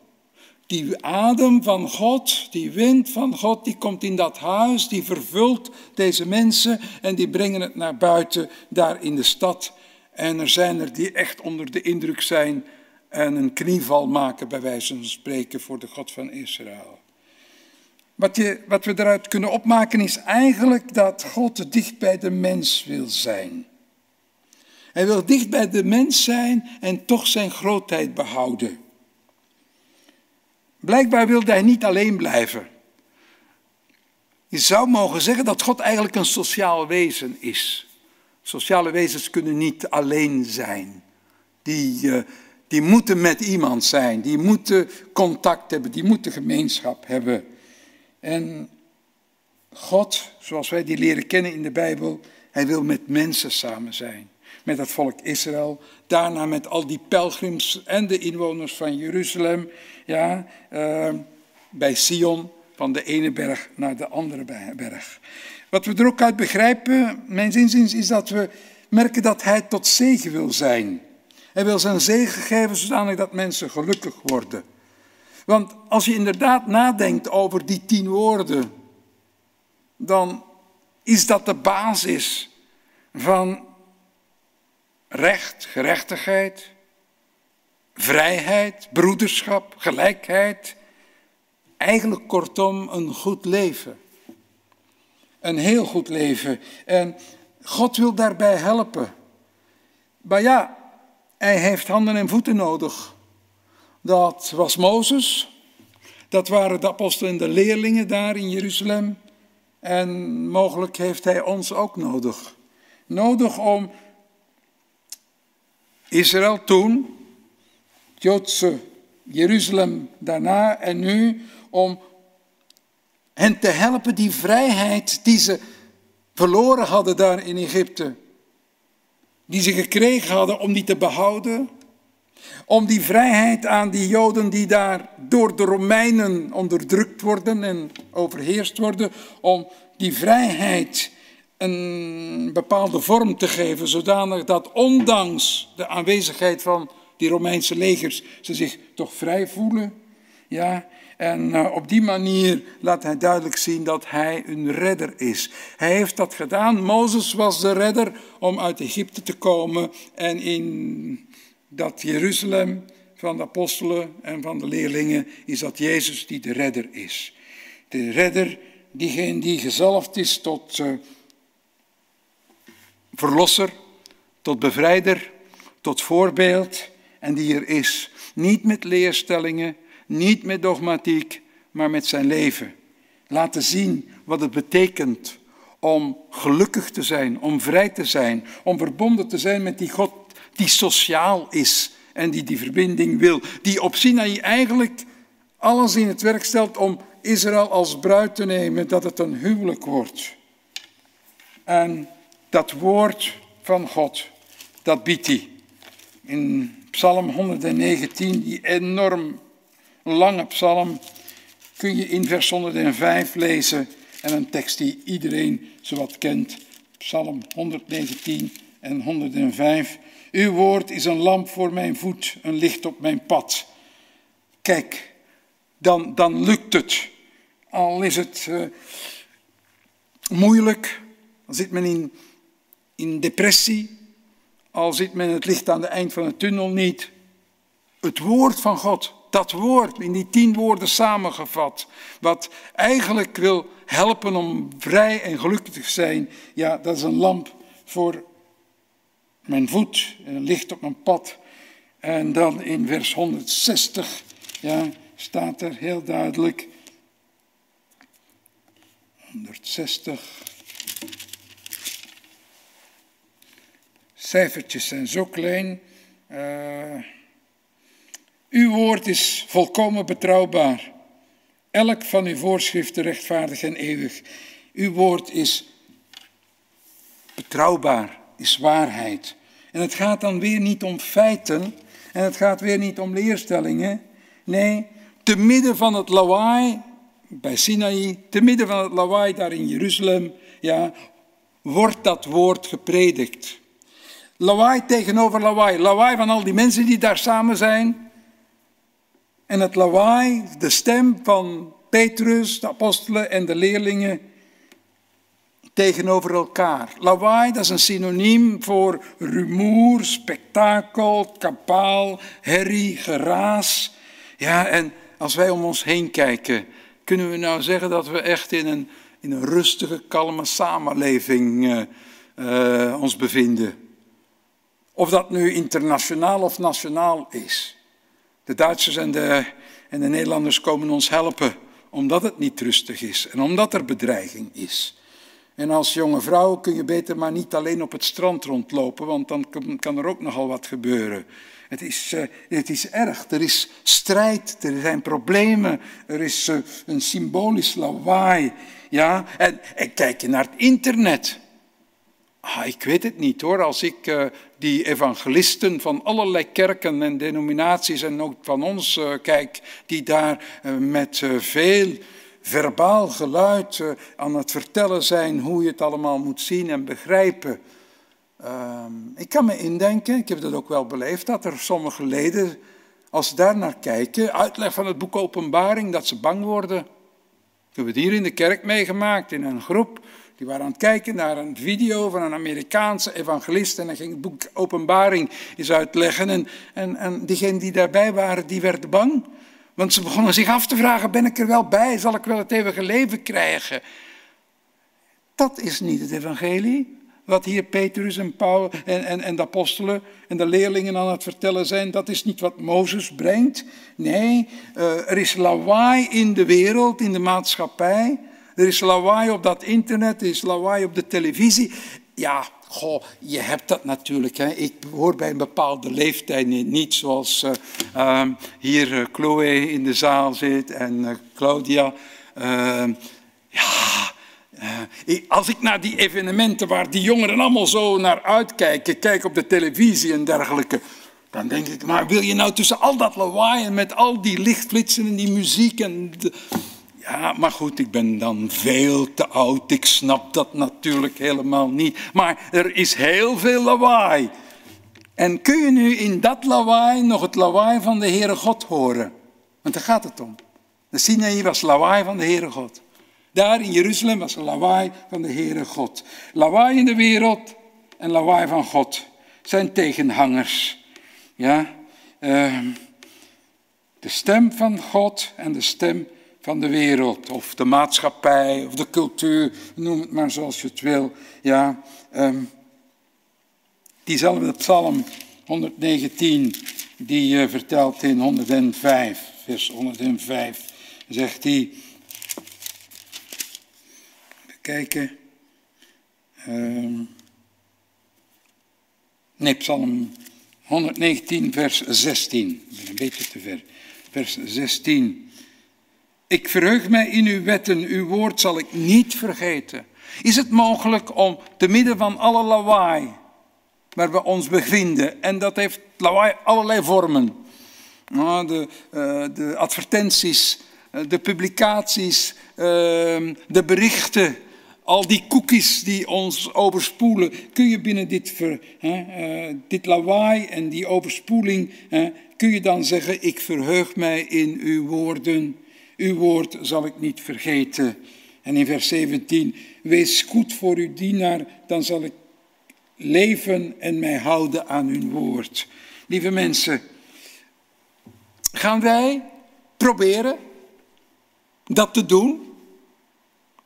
Die adem van God, die wind van God, die komt in dat huis, die vervult deze mensen en die brengen het naar buiten, daar in de stad. En er zijn er die echt onder de indruk zijn en een knieval maken, bij wijze van spreken, voor de God van Israël. Wat, je, wat we eruit kunnen opmaken is eigenlijk dat God dicht bij de mens wil zijn. Hij wil dicht bij de mens zijn en toch zijn grootheid behouden. Blijkbaar wilde hij niet alleen blijven. Je zou mogen zeggen dat God eigenlijk een sociaal wezen is. Sociale wezens kunnen niet alleen zijn. Die, uh, die moeten met iemand zijn, die moeten contact hebben, die moeten gemeenschap hebben. En God, zoals wij die leren kennen in de Bijbel, hij wil met mensen samen zijn. met het volk Israël. Daarna met al die pelgrims en de inwoners van Jeruzalem. Ja, eh, bij Sion, van de ene berg naar de andere berg. Wat we er ook uit begrijpen, mijn zinzins, is dat we merken dat hij tot zegen wil zijn. Hij wil zijn zegen geven zodanig dat mensen gelukkig worden. Want als je inderdaad nadenkt over die tien woorden, dan is dat de basis van recht, gerechtigheid, vrijheid, broederschap, gelijkheid. Eigenlijk kortom een goed leven. Een heel goed leven. En God wil daarbij helpen. Maar ja, hij heeft handen en voeten nodig. Dat was Mozes. Dat waren de apostelen en de leerlingen daar in Jeruzalem. En mogelijk heeft hij ons ook nodig. Nodig om Israël toen, het Joodse Jeruzalem daarna en nu, om hen te helpen die vrijheid die ze verloren hadden daar in Egypte, die ze gekregen hadden om die te behouden, om die vrijheid aan die Joden die daar door de Romeinen onderdrukt worden en overheerst worden, om die vrijheid een bepaalde vorm te geven, zodanig dat ondanks de aanwezigheid van die Romeinse legers ze zich toch vrij voelen. Ja, en eh, op die manier laat hij duidelijk zien dat hij een redder is. Hij heeft dat gedaan. Mozes was de redder om uit Egypte te komen en in dat Jeruzalem van de apostelen en van de leerlingen is dat Jezus die de redder is. De redder, diegene die gezalfd is tot uh, verlosser, tot bevrijder, tot voorbeeld en die er is. Niet met leerstellingen, niet met dogmatiek, maar met zijn leven. Laten zien wat het betekent om gelukkig te zijn, om vrij te zijn, om verbonden te zijn met die God die sociaal is en die die verbinding wil. Die op Sinaï eigenlijk alles in het werk stelt om Israël als bruid te nemen, dat het een huwelijk wordt. En dat woord van God, dat biedt hij. In Psalm 119, die enorm lange psalm, kun je in vers 105 lezen. En een tekst die iedereen zowat kent. Psalm 119 en 105. Uw woord is een lamp voor mijn voet, een licht op mijn pad. Kijk, dan, dan lukt het. Al is het uh, moeilijk, dan zit men in, in depressie, al zit men het licht aan het eind van de tunnel niet. Het woord van God, dat woord in die tien woorden samengevat, wat eigenlijk wil helpen om vrij en gelukkig te zijn, ja, dat is een lamp voor mijn voet en een licht op mijn pad. En dan in vers 160 ja, staat er heel duidelijk, 160, cijfertjes zijn zo klein. Uh, uw woord is volkomen betrouwbaar. Elk van uw voorschriften rechtvaardig en eeuwig. Uw woord is betrouwbaar, is waarheid. En het gaat dan weer niet om feiten en het gaat weer niet om leerstellingen. Nee, te midden van het lawaai bij Sinaï, te midden van het lawaai daar in Jeruzalem, ja, wordt dat woord gepredikt. Lawaai tegenover lawaai. Lawaai van al die mensen die daar samen zijn. En het lawaai, de stem van Petrus, de apostelen en de leerlingen tegenover elkaar. Lawaai, dat is een synoniem voor rumoer, spektakel, kapaal, herrie, geraas. Ja, en als wij om ons heen kijken, kunnen we nou zeggen dat we echt in een, in een rustige, kalme samenleving uh, uh, ons bevinden. Of dat nu internationaal of nationaal is. De Duitsers en de, en de Nederlanders komen ons helpen omdat het niet rustig is en omdat er bedreiging is. En als jonge vrouw kun je beter maar niet alleen op het strand rondlopen, want dan kan er ook nogal wat gebeuren. Het is, uh, het is erg, er is strijd, er zijn problemen, er is uh, een symbolisch lawaai. Ja? En, kijk je naar het internet. Ah, ik weet het niet hoor. Als ik uh, die evangelisten van allerlei kerken en denominaties en ook van ons uh, kijk, die daar uh, met veel verbaal geluid aan het vertellen zijn hoe je het allemaal moet zien en begrijpen. Ehm, ik kan me indenken, ik heb dat ook wel beleefd, dat er sommige leden, als ze daar naar kijken, uitleg van het boek Openbaring, dat ze bang worden. Ik heb het hier in de kerk meegemaakt, in een groep. Die waren aan het kijken naar een video van een Amerikaanse evangelist en hij ging het boek Openbaring eens uitleggen. En, en, en diegenen die daarbij waren, die werden bang. Want ze begonnen zich af te vragen, ben ik er wel bij? Zal ik wel het eeuwige leven krijgen? Dat is niet het evangelie. Wat hier Petrus en Paul en, en, en de apostelen en de leerlingen aan het vertellen zijn, dat is niet wat Mozes brengt. Nee, uh, er is lawaai in de wereld, in de maatschappij. Er is lawaai op dat internet, er is lawaai op de televisie. Ja, goh, je hebt dat natuurlijk. Hè. Ik hoor bij een bepaalde leeftijd niet, zoals uh, hier uh, Chloe in de zaal zit en uh, Claudia. Ehm, ja, als ik naar die evenementen waar die jongeren allemaal zo naar uitkijken, kijk op de televisie en dergelijke, dan denk ik, maar wil je nou tussen al dat lawaai en met al die lichtflitsen en die muziek en de, ja, maar goed, ik ben dan veel te oud. Ik snap dat natuurlijk helemaal niet. Maar er is heel veel lawaai. En kun je nu in dat lawaai nog het lawaai van de Heere God horen? Want daar gaat het om. De Sinaï was lawaai van de Heere God. Daar in Jeruzalem was een lawaai van de Heere God. Lawaai in de wereld en lawaai van God zijn tegenhangers. Ja, uh, de stem van God en de stem van de wereld, of de maatschappij, of de cultuur, noem het maar zoals je het wil. Ja, um, diezelfde psalm 119, die uh, vertelt in 105, vers 105, zegt hij, kijken, um, nee, psalm 119, vers 16, ik ben een beetje te ver, vers 16. Ik verheug mij in uw wetten, uw woord zal ik niet vergeten. Is het mogelijk om te midden van alle lawaai waar we ons bevinden, en dat heeft lawaai allerlei vormen, nou, de, uh, de advertenties, uh, de publicaties, uh, de berichten, al die cookies die ons overspoelen, kun je binnen dit, ver, dit lawaai en die overspoeling, kun je dan zeggen, ik verheug mij in uw woorden. Uw woord zal ik niet vergeten. En in vers 17, wees goed voor uw dienaar, dan zal ik leven en mij houden aan uw woord. Lieve mensen, gaan wij proberen dat te doen?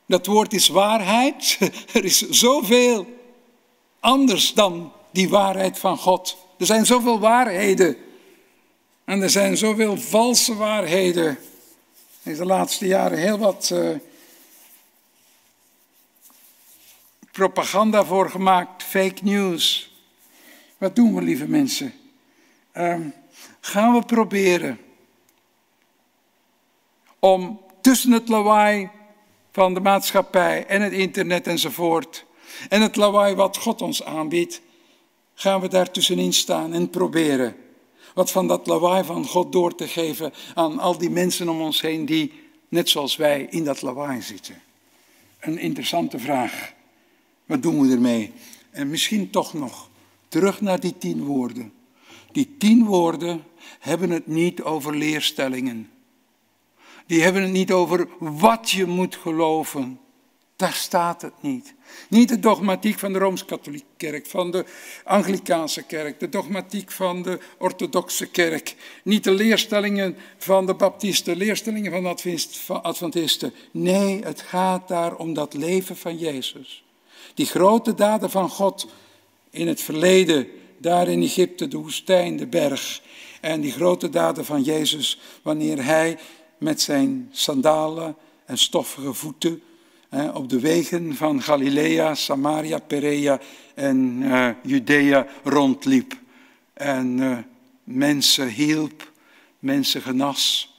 Dat woord is waarheid. Er is zoveel anders dan die waarheid van God. Er zijn zoveel waarheden. En er zijn zoveel valse waarheden. Is de laatste jaren heel wat uh, propaganda voor gemaakt, fake news. Wat doen we, lieve mensen? Uh, gaan we proberen om tussen het lawaai van de maatschappij en het internet enzovoort en het lawaai wat God ons aanbiedt, gaan we daar tussenin staan en proberen wat van dat lawaai van God door te geven aan al die mensen om ons heen die, net zoals wij, in dat lawaai zitten. Een interessante vraag. Wat doen we ermee? En misschien toch nog terug naar die tien woorden. Die tien woorden hebben het niet over leerstellingen. Die hebben het niet over wat je moet geloven. Daar staat het niet. Niet de dogmatiek van de Rooms-Katholieke Kerk, van de Anglikaanse Kerk, de dogmatiek van de Orthodoxe Kerk. Niet de leerstellingen van de Baptisten, leerstellingen van de Adventisten. Nee, het gaat daar om dat leven van Jezus. Die grote daden van God in het verleden, daar in Egypte, de woestijn, de berg. En die grote daden van Jezus wanneer hij met zijn sandalen en stoffige voeten op de wegen van Galilea, Samaria, Perea en uh, Judea rondliep. En uh, mensen hielp, mensen genas,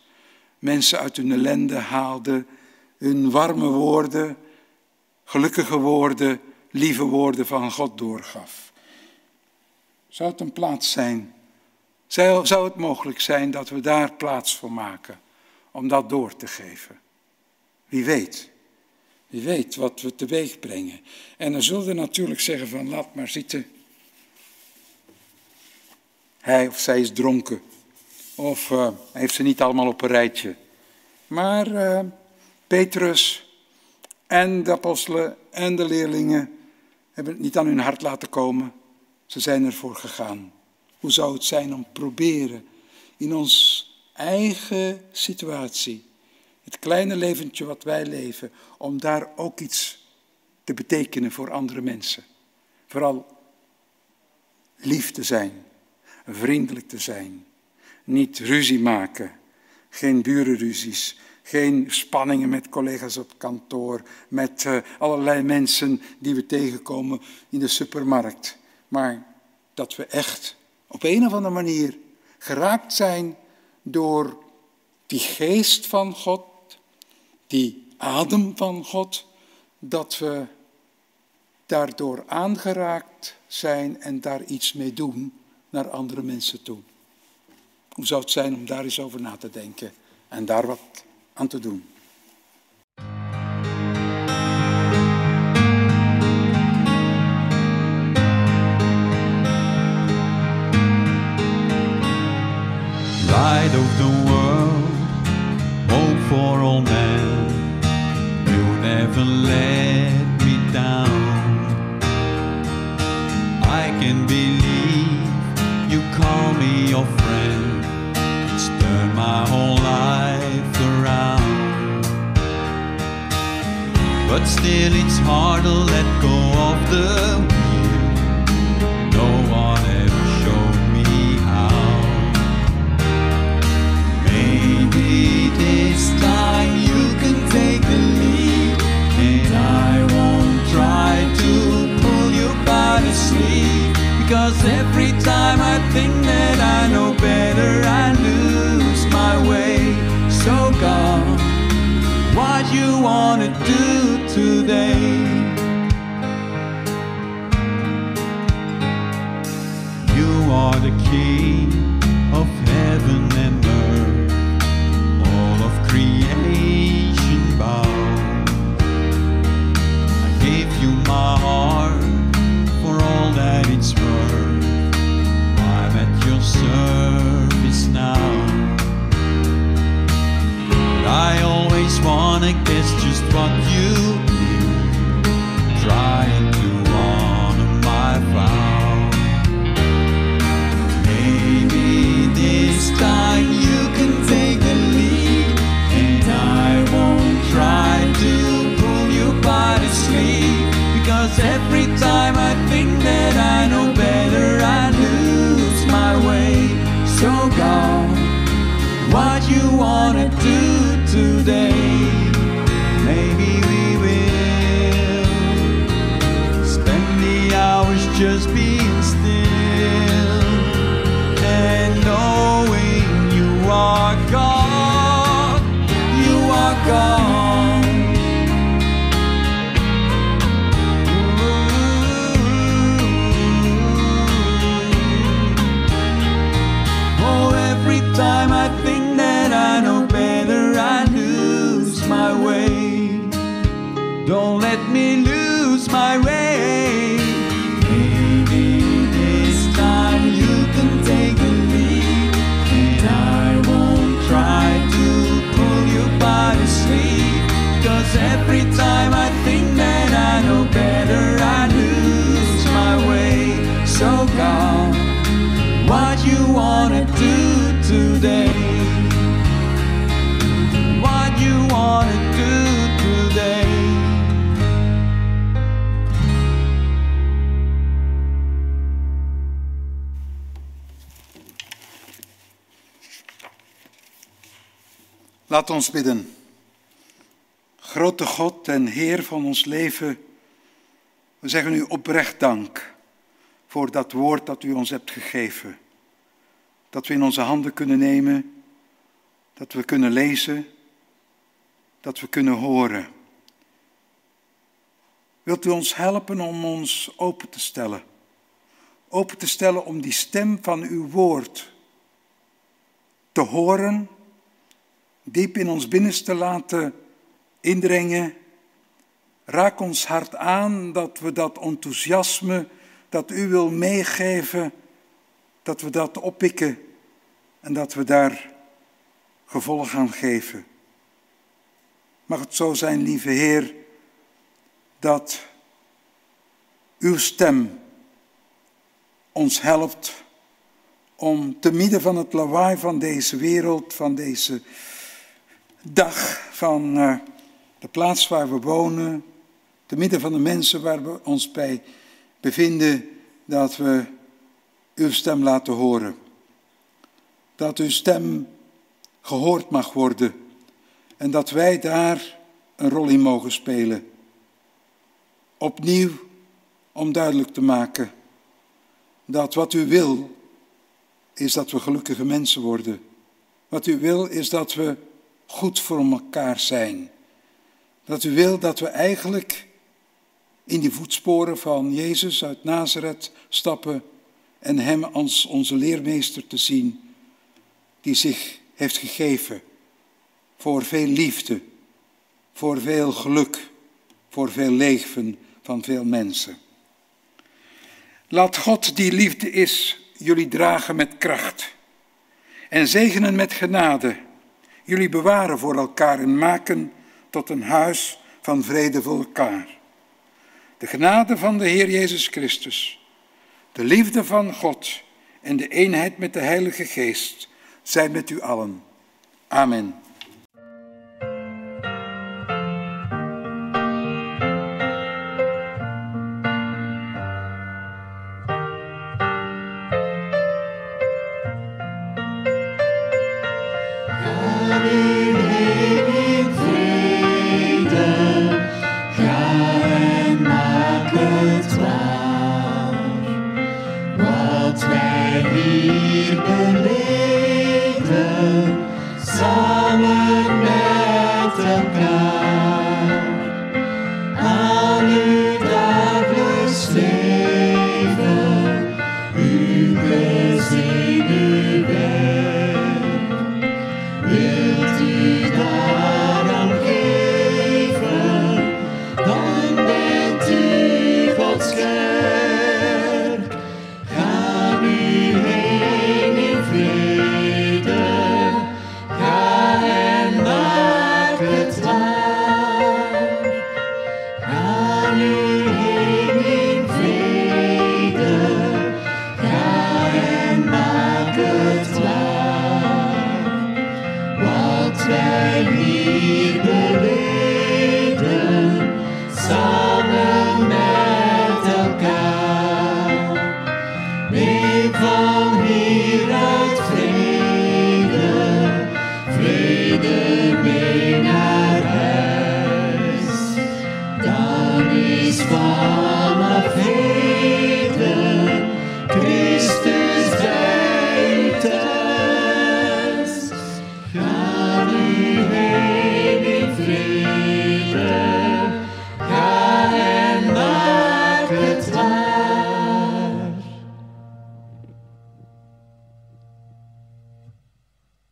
mensen uit hun ellende haalde, hun warme woorden, gelukkige woorden lieve woorden van God doorgaf. Zou het een plaats zijn? Zou, zou het mogelijk zijn dat we daar plaats voor maken om dat door te geven? Wie weet. Wie weet wat we teweeg brengen. En dan zullen we natuurlijk zeggen van laat maar zitten. Hij of zij is dronken. Of uh, heeft ze niet allemaal op een rijtje. Maar uh, Petrus en de apostelen en de leerlingen hebben het niet aan hun hart laten komen. Ze zijn ervoor gegaan. Hoe zou het zijn om proberen in ons eigen situatie, het kleine leventje wat wij leven, om daar ook iets te betekenen voor andere mensen. Vooral lief te zijn, vriendelijk te zijn, niet ruzie maken, geen burenruzies, geen spanningen met collega's op kantoor, met uh, allerlei mensen die we tegenkomen in de supermarkt. Maar dat we echt op een of andere manier geraakt zijn door die geest van God, die adem van God, dat we daardoor aangeraakt zijn en daar iets mee doen naar andere mensen toe. Hoe zou het zijn om daar eens over na te denken en daar wat aan te doen? light never let me down. I can believe you call me your friend. It's turned my whole life around. But still, it's hard to let go of the Laat ons bidden. Grote God en Heer van ons leven, we zeggen u oprecht dank voor dat woord dat u ons hebt gegeven. Dat we in onze handen kunnen nemen, dat we kunnen lezen, dat we kunnen horen. Wilt u ons helpen om ons open te stellen? Open te stellen om die stem van uw woord te horen, diep in ons binnenste laten indringen. Raak ons hart aan dat we dat enthousiasme dat u wil meegeven, dat we dat oppikken en dat we daar gevolg aan geven. Mag het zo zijn, lieve Heer, dat uw stem ons helpt om te midden van het lawaai van deze wereld, van deze dag, van uh, de plaats waar we wonen, te midden van de mensen waar we ons bij bevinden, dat we uw stem laten horen. Dat uw stem gehoord mag worden en dat wij daar een rol in mogen spelen. Opnieuw om duidelijk te maken dat wat u wil is dat we gelukkige mensen worden. Wat u wil is dat we goed voor elkaar zijn. Dat u wil dat we eigenlijk in die voetsporen van Jezus uit Nazareth stappen en Hem als onze leermeester te zien, die zich heeft gegeven voor veel liefde, voor veel geluk, voor veel leven van veel mensen. Laat God die liefde is jullie dragen met kracht en zegenen met genade, jullie bewaren voor elkaar en maken tot een huis van vrede voor elkaar. De genade van de Heer Jezus Christus, de liefde van God en de eenheid met de Heilige Geest zijn met u allen. Amen.